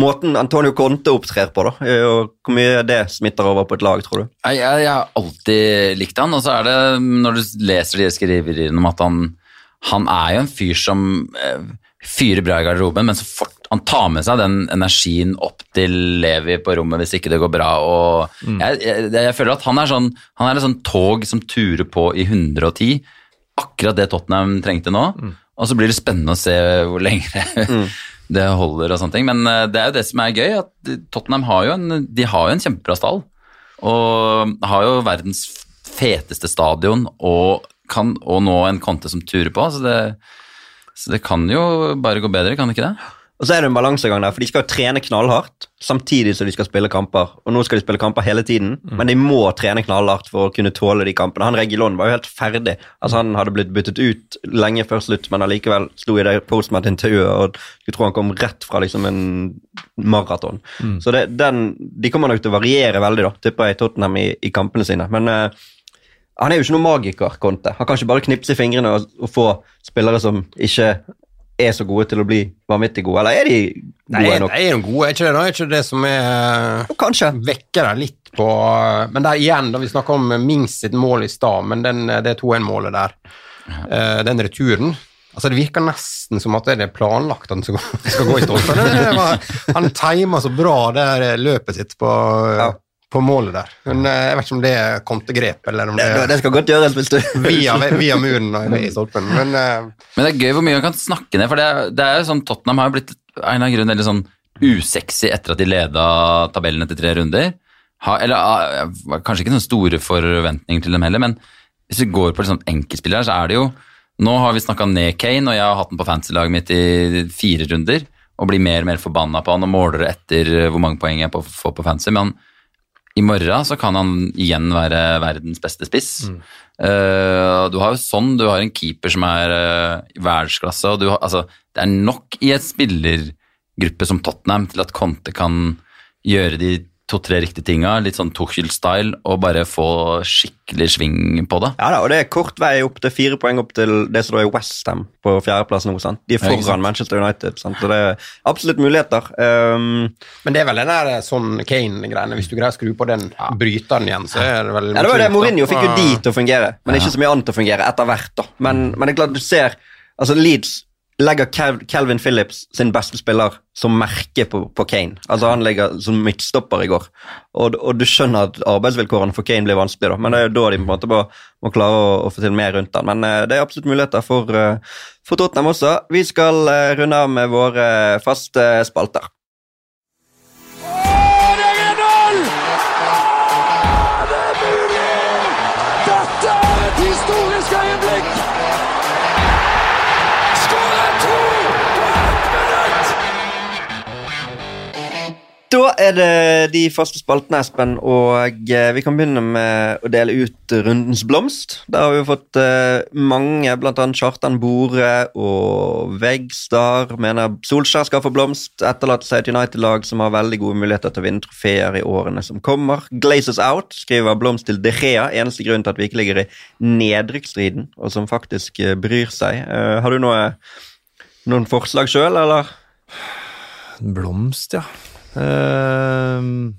måten Antonio Conte opptrer på, da? Og hvor mye det smitter over på et lag, tror du? Jeg, jeg, jeg har alltid likt han, og så er det når du leser de skriveriene om at han, han er jo en fyr som eh, fyrer bra i garderoben, men så fort, han tar med seg den energien opp til Levi på rommet hvis ikke det går bra. og jeg, jeg, jeg føler at han er sånn han er et sånn tog som turer på i 110. Akkurat det Tottenham trengte nå. Og så blir det spennende å se hvor lenge det, det holder og sånne ting. Men eh, det er jo det som er gøy, at Tottenham har jo en, de har jo en kjempebra stall. Og har jo verdens feteste stadion og, kan, og nå en konte som turer på, så det, så det kan jo bare gå bedre, kan det ikke det? Og så er det en balansegang der, for de skal jo trene knallhardt samtidig som de skal spille kamper. Og nå skal de spille kamper hele tiden, men de må trene knallhardt for å kunne tåle de kampene. Han Regilon var jo helt ferdig. Altså Han hadde blitt byttet ut lenge før slutt, men allikevel sto i det postmat-intervjuet og skulle tro han kom rett fra liksom en maraton. Så det, den, de kommer nok til å variere veldig, da, tipper jeg, Tottenham i, i kampene sine. Men eh, han er jo ikke noen magiker, Conte. Han kan ikke bare knipse i fingrene og, og få spillere som ikke er så gode til å bli vanvittig gode, eller er de gode Nei, nok? nei, er de gode? Er ikke det da? Er ikke det som er Kanskje. vekker deg litt på Men der igjen, da vi snakka om Mings sitt mål i stad, men den, det 2-1-målet der, ja. den returen Altså Det virker nesten som at det er planlagt at han skal, gå- skal gå i stolpen. Han timer så bra det løpet sitt på, Ja. På målet der. Men eh, Jeg vet ikke om det er kontegrep, eller om det Det, det skal godt gjøres hvis du via, via muren og i stolpen. Men uh... Men det er gøy hvor mye han kan snakke ned, for det, er- det er jo sånn Tottenham har jo blitt av en eller annen grunn veldig sånn usexy etter at de leda tabellen etter tre runder. Ha, eller uh, kanskje ikke sånne store forventninger til dem heller, men hvis vi går på sånn enkeltspillere, så er det jo Nå har vi snakka ned Kane, og jeg har hatt den på fantasy-laget mitt i fire runder, og blir mer og mer forbanna på han og måler etter hvor mange poeng jeg får på fantasy, men han, i morgen så kan han igjen være verdens beste spiss. Eh, du har jo sånn, du har en keeper som er uh, i verdensklasse, og du har, altså, det er nok i et spillergruppe som Tottenham til at Conte kan gjøre de to-tre riktige tinga, litt sånn Tuchel-style, og bare få skikkelig sving på det. Ja da, og det er kort vei opp til fire poeng opp til det som da er Westham på fjerdeplass nå. sant? De er Ja, sant. foran Manchester United, sant? så det er absolutt muligheter. Um, Men det er vel den der sånn Kane-greiene. Hvis du greier å skru på den bryteren igjen, så er det vel ja, det var det, Mourinho fikk jo de til å fungere, men ikke så mye annet til å fungere etter hvert. da. Men, men det er klart du ser altså Leeds legger Cal Calvin Phillips sin beste spiller som merke på, på Kane. Altså Han ligger som midtstopper i går. Og, og du skjønner at arbeidsvilkårene for Kane blir vanskelig, da. men det er jo da de på en måte må, må klare å, å få til mer rundt han. Men uh, det er absolutt muligheter for, uh, for Tottenham også. Vi skal uh, runde av med våre faste spalter. Er det de faste spaltene, Espen, og eh, vi kan begynne med å dele ut rundens blomst. Der har vi fått eh, mange, annet Kjartan Bore og Vegstar mener Solskjær skal få blomst. Etterlater seg et United-lag som har veldig gode muligheter til å vinne trofeer i årene som kommer. Glazes Out skriver blomst til De Rea, eneste grunn til at vi ikke ligger i nedrykksstriden, og som faktisk eh, bryr seg. Har du noe, noen forslag sjøl, eller? Blomst, ja. Uh,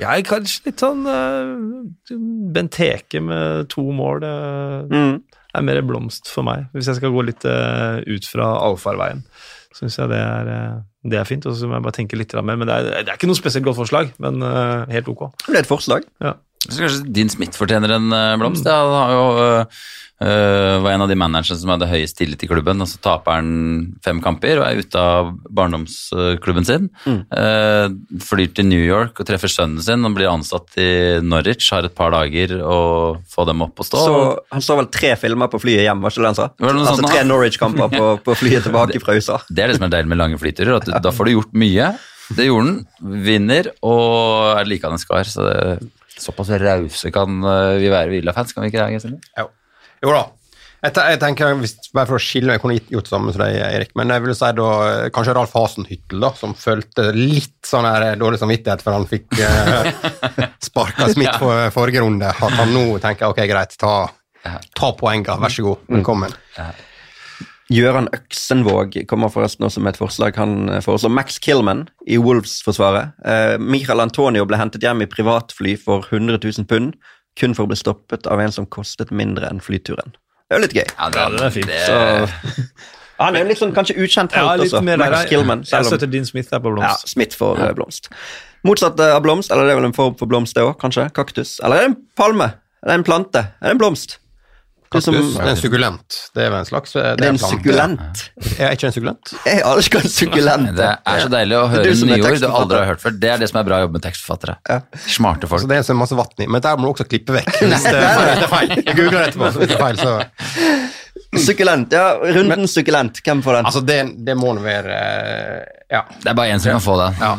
jeg er kanskje litt sånn uh, Benteke med to mål Mm. er mer blomst for meg. Hvis jeg skal gå litt uh, ut fra allfarveien, syns jeg det er uh, Det er fint, og så må jeg bare tenke litt mer. Men det er, det er ikke noe spesielt godt forslag, men uh, helt ok. Det er et forslag. Ja. Så kanskje Dean Smith fortjener en eh, blomst. Ja, han har jo, øh, øh, var en av de managerne som hadde høyest tillit i klubben, og så taper han fem kamper og er ute av barndomsklubben sin. Eh, flyr til New York og treffer sønnen sin og blir ansatt i Norwich, har et par dager og få dem opp og stå. Så Han så vel tre filmer på flyet hjem, var ikke det han sa? Det Altså tre? Norwich-kamper på, på flyet tilbake fra USA. Det er det som er deilig med lange flyturer, at du, da får du gjort mye. Det gjorde han. Vinner og er likende skar. Så det, såpass rause kan øh, vi være Villa-fans, kan vi ikke det? Jo, jo da. Jeg, jeg tenker, hvis, Bare for å skille, jeg kunne gjort gjort samme som deg, Erik, men jeg vil si da eh, kanskje Ralf Hasenhyttel, da, som følte litt sånn her eh, dårlig samvittighet for han fikk eh, sparka Smith for forrige runde. At han nå tenker ok, greit, ta, ta poenga, vær så god, velkommen. Gjøran Øksenvåg kommer forresten også med et forslag. Han eh, foreslår Max Killman i Wolves-forsvaret. Eh, Michael Antonio ble hentet hjem i privatfly for 100 000 pund, kun for å bli stoppet av en som kostet mindre enn flyturen. Det er jo litt gøy. Ja, det, er fint. Så, han er jo litt sånn kanskje ukjent Ja, helt litt også, der. Max Killman. Jeg Selv om støtter Dean Smith der på ja, blomst. Smith for ja. blomst. Motsatt eh, av blomst, eller det er vel en form for blomst det òg, kanskje? Kaktus. Eller er det en palme? Er det en plante? Er det en blomst? Som- Kaktus, det er en sukkulent. Det er vel en slags eh, det er en plante. sukkulent. Er ikke en sukkulent? Jeg er ikke en sukkulent. det er så deilig å er høre som er nye ord du aldri har hørt før. Det er det som er bra å jobbe med tekstforfattere. Ja. Smarte folk. Så det er så masse vann i, men der må du også klippe vekk. Hvis det, er feil. Jeg googler etterpå, så hvis det er feil, så Sukkulent, ja. runden sukkulent. Hvem får den? Altså, det, det må nå være eh, Ja. Det er bare én som kan få den. Ja,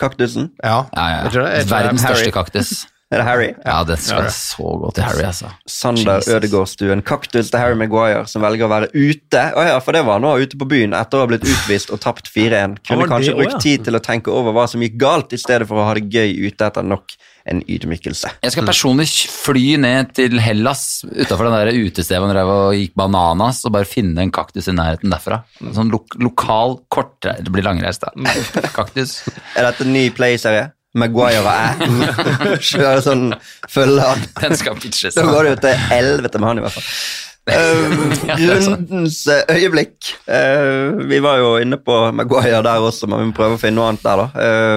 Kaktusen? ja. ja, Er det- er det Verdens største kaktus. Er det Harry? Ja, det skal så gå til Harry, altså. Sander Ødegårdstuen Ødegaardstuen. Kaktus til Harry Maguire, som velger å være ute. Å ja, for det var han nå ute på byen etter å ha blitt utvist og tapt 4-1. Kunne det kanskje brukt tid til å tenke over hva som gikk galt, i stedet for å ha det gøy ute etter nok en ydmykelse. Jeg skal personlig fly ned til Hellas utafor den der utestedet hvor han gikk bananas, og bare finne en kaktus i nærheten derfra. Sånn lo lokal kort Det blir langreist, da. Kaktus. Er dette en ny Play-serie? Maguire og jeg kjører sånn følger. Den skal pitches. Da går det jo til helvete med han, i hvert fall. Uh, rundens eh, øyeblikk. Uh, vi var jo inne på Maguire der også, men vi må prøve å finne noe annet der, da.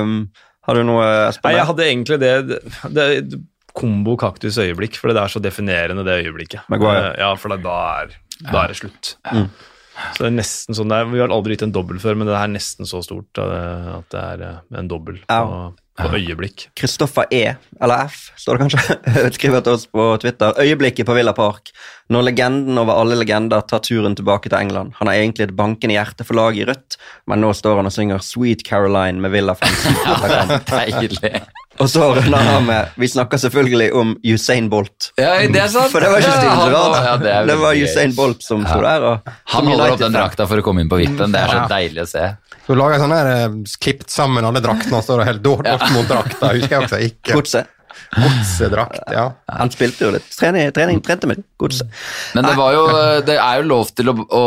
Uh, har du noe, Espen? Nei, jeg hadde egentlig det, det, det kombo kaktus-øyeblikk, for det er så definerende, det øyeblikket. Maguire. Eh, Ja, for da er, da er det slutt. Så det er nesten sånn der, Vi har aldri gitt en dobbel før, men det er nesten så stort eh, at det er en dobbel Ja. På øyeblikk. Kristoffer E, eller F, står det kanskje, skriver til oss på Twitter. Øyeblikket på Villa Park. Når legenden over alle legender tar turen tilbake til England. Han har egentlig et bankende hjerte for laget i rødt, men nå står han og synger Sweet Caroline med Villa-fansen. Deilig. og så runder han av med Vi snakker selvfølgelig om Usain Bolt. Ja, det er sant. For det var ikke Ja, så han- ja, det det, var. Usain Bolt som sto der. Og, Han holder opp den drakta for å komme inn på vippen. Det er så Ja. deilig å se. Så lager jeg sånn her eh, klippet sammen alle draktene, og det helt dårlig Dortmund-drakta, husker jeg også. Ikke Godset. godsedrakt, ja. Han spilte jo litt. Trening, trening trente med Godset. Men det, var jo, det er jo lov til å, å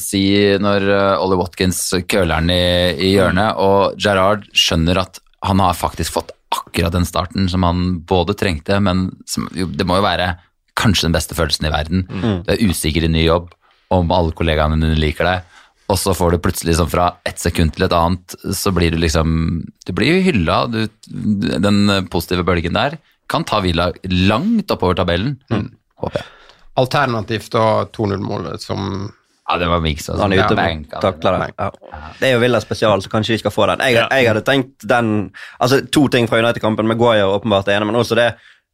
si når uh, Ollie Watkins køler den i, i hjørnet, og Gerrard skjønner at han har faktisk fått akkurat den starten som han både trengte, men som, jo, det må jo være kanskje den beste følelsen i verden. Du er usikker i ny jobb, om alle kollegaene dine liker deg, og så får du plutselig sånn fra et sekund til et annet, så blir du liksom Du blir hylla. Du, den positive bølgen der kan ta Villa langt oppover tabellen, håper jeg. Alternativt da 2-0-målet som Ja, det var Mix. Altså. Han er ute Ja, og takler det. Ja. Det er jo Villa spesial, så kanskje de skal få den. Jeg, Ja. jeg hadde tenkt den Altså, to ting fra United-kampen. Maguire åpenbart er enig, men også det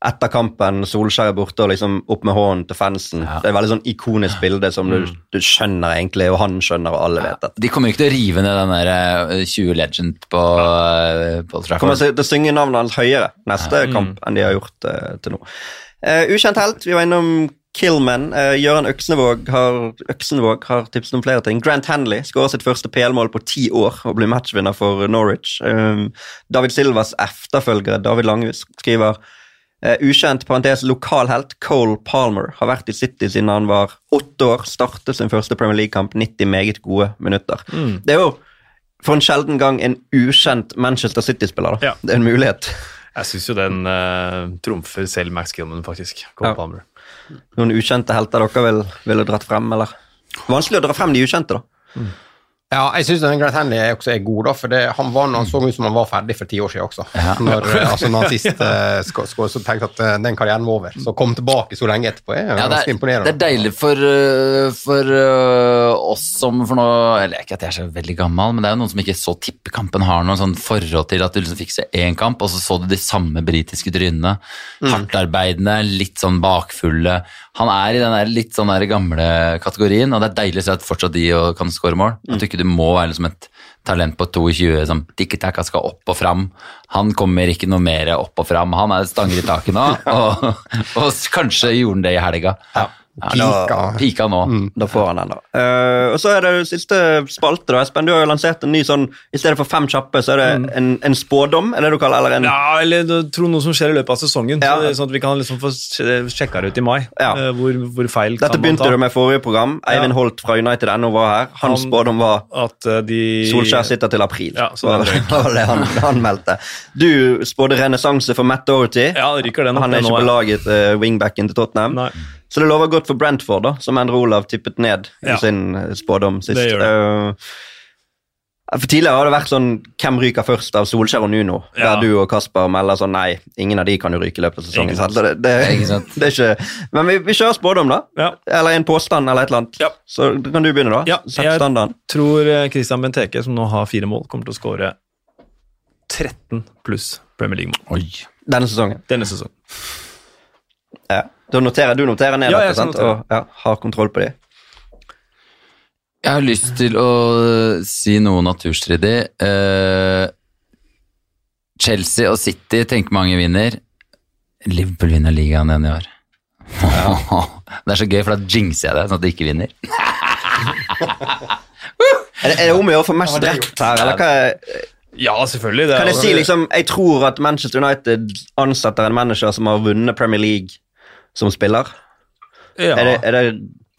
etter kampen, Solskjær er borte og liksom opp med hånden til fansen. Ja. Det er et veldig sånn ikonisk bilde som du, du skjønner egentlig, og han skjønner, og alle vet det. De kommer ikke til å rive ned den der eh, 20 Legend på, eh, på Trafford. Kommer til å synge navnet hans høyere neste kamp enn de har gjort uh, til nå. Uh, ukjent helt, vi var innom Killman. Uh, Gøran Øksnevåg har, Øksenvåg har tipset om flere ting. Grant Hanley skårer sitt første PL-mål på ti år og blir matchvinner for Norwich. Um, David Silvas efterfølgere, David Langhus, skriver eh, ukjent parentes lokalhelt Cole Palmer har vært i City siden han var åtte år. Startet sin første Premier League-kamp, 90 meget gode minutter. Det er jo for en sjelden gang en ukjent Manchester City-spiller. Ja. Det er en mulighet. Jeg syns jo den uh, trumfer selv Max Gilman, faktisk. Cole Ja. Palmer. Noen ukjente helter dere vil, ville dratt frem, eller? Vanskelig å dra frem de ukjente, da. Ja, jeg syns Grant Henley også er god, da, for det, han var han så ut som han var ferdig for ti år siden også. Når, eh, altså, når han sist uh, så tenkte at uh, den karrieren var over. Så kom tilbake så lenge etterpå er Ja, det, er, imponerende. det er deilig for, uh, for uh, oss som for nå Eller ikke at jeg er så veldig gammel, men det er jo noen som ikke så tippekampen har noe sånn forhold til at du liksom fikk se én kamp, og så så du de samme britiske trynene. Hardtarbeidende, litt sånn bakfulle. Han er i den litt sånn der gamle kategorien, og det er deilig å se at fortsatt de og kan score mål. Jeg tror ikke du må være liksom et talent på 22 som tikki-taka skal opp og fram. Han kommer ikke noe mer opp og fram. Han er stanger i taket nå, og, og kanskje gjorde han det i helga. Ja, Pika. Pika nå. Da får han den, da. Uh, og så er det siste spalte, da. Espen, du har jo lansert en ny sånn I stedet for fem kjappe, så er det en, en spådom, er det du kaller eller en Ja, eller du tror noe som skjer i løpet av sesongen, Ja. så, sånn at vi kan liksom få sj- sjekka det ut i mai. Ja. Uh, hvor, hvor feil Dette kan man begynte du med forrige program. Eivind Holt fra United.no var her. Hans Han- spådom var At eh, de Solskjær sitter til april. Ja, så var det var det han, han meldte. Du spådde renessanse for Matt Doherty. Ja, ryker den. Han er ikke belaget på laget uh, wingbacken til Tottenham. Nei. Så det lover godt for Brentford, da, som Endre Olav tippet ned i Ja. sin eh, spådom sist. Det gjør Uh, for Tidligere har det vært sånn hvem ryker først av Solskjær og Nuno, Ja. der du og Kasper melder sånn nei, ingen av de kan jo ryke i løpet av sesongen. Ikke sant. sant? Det, det, Ikke sant. det er ikke, men vi, vi kjører spådom, da. Ja. Eller en påstand eller et eller annet. Ja. Så kan du begynne, da. Ja, Sett jeg- standarden. tror eh, Christian Benteke, som nå har fire mål, kommer til å skåre 13 pluss Premier League-mål. Denne sesongen. denne sesongen. Ja. Da noterer, du noterer ned Ja, dette, sant? notere. og ja, har kontroll på de. Jeg har lyst til å si noe naturstridig. Eh, Chelsea og City tenker mange vinner. Liverpool vinner ligaen igjen i år. det er så gøy, for da jinxer jeg det, sånn at de ikke vinner. Er det, er det om å gjøre for mest rett her, eller hva er, Ja, selvfølgelig. Det er Kan jeg si liksom Jeg tror at Manchester United ansetter en manager som har vunnet Premier League som spiller. ja, Er det, er det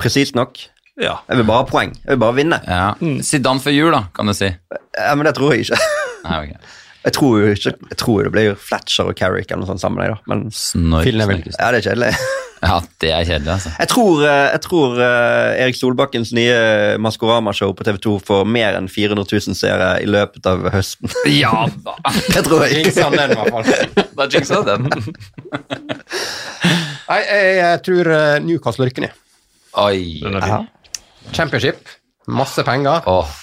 presist nok? ja. Jeg vil bare ha poeng. Jeg vil bare vinne. Ja. Zidane før jul, da, kan du si. Ja, men det tror jeg ikke. Nei, ok. Jeg tror jo ikke Jeg tror det blir Fletcher og Carrick eller noe sånt sammen. Da. Men Snork, snakkes. ja, det er kjedelig. Ja, det er kjedelig, altså. Jeg tror, eh, jeg tror eh, Erik Solbakkens nye Maskorama-show på TV2 får mer enn 400 000 seere i løpet av høsten. Ja da! Det tror jeg. jinx han den, i hvert fall. Da jinxa den. Nei, jeg, jeg tror eh, Newcastle rykker ned. Oi. Den er fin. Championship, masse penger. Åh.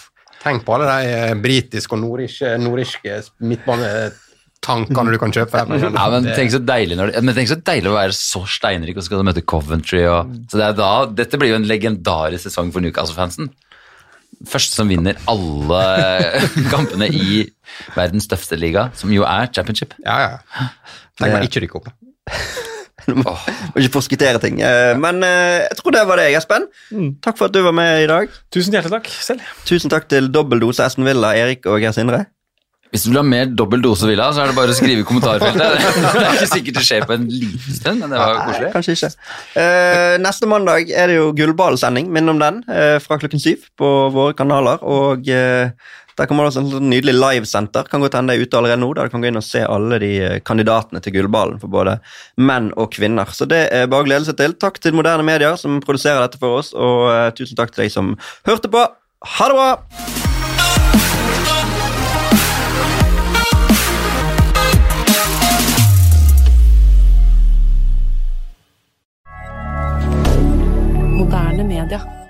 Tenk på alle de eh, britiske og nordiske, nordiske midtbanetankene du kan kjøpe. Ja, men tenk så deilig når men tenk så deilig å være så steinrik og skal møte Coventry og så det er da, Dette blir jo en legendarisk sesong for Newcastle-fansen. Første som vinner alle kampene i verdens tøffeste liga, som jo er championship. Ja, ja. Tenk meg ikke rykke opp. da. Du må må ikke forskuttere ting. Eh, Men eh, jeg tror det var det, Espen. Takk for at du var med i dag. Tusen hjertelig takk selv. Tusen takk til Dobbeldose Esten Villa, Erik og Geir Sindre. Hvis du vil ha mer dobbel dose Villa, så er det bare å skrive i kommentarfeltet. Det er ikke sikkert det skjer på en liten stund, men det var koselig. Kanskje ikke. Eh, neste mandag er det jo gullballsending, minn om den, fra klokken syv på våre kanaler. Og der kommer det et nydelig livesenter. Kan godt hende det er ute allerede nå. Der du kan gå inn og se alle de eh, kandidatene til gullballen for både menn og kvinner. Så det er bare å glede seg til. Takk til moderne medier som produserer dette for oss, og eh, tusen takk til deg som hørte på. Ha det bra! moderne media.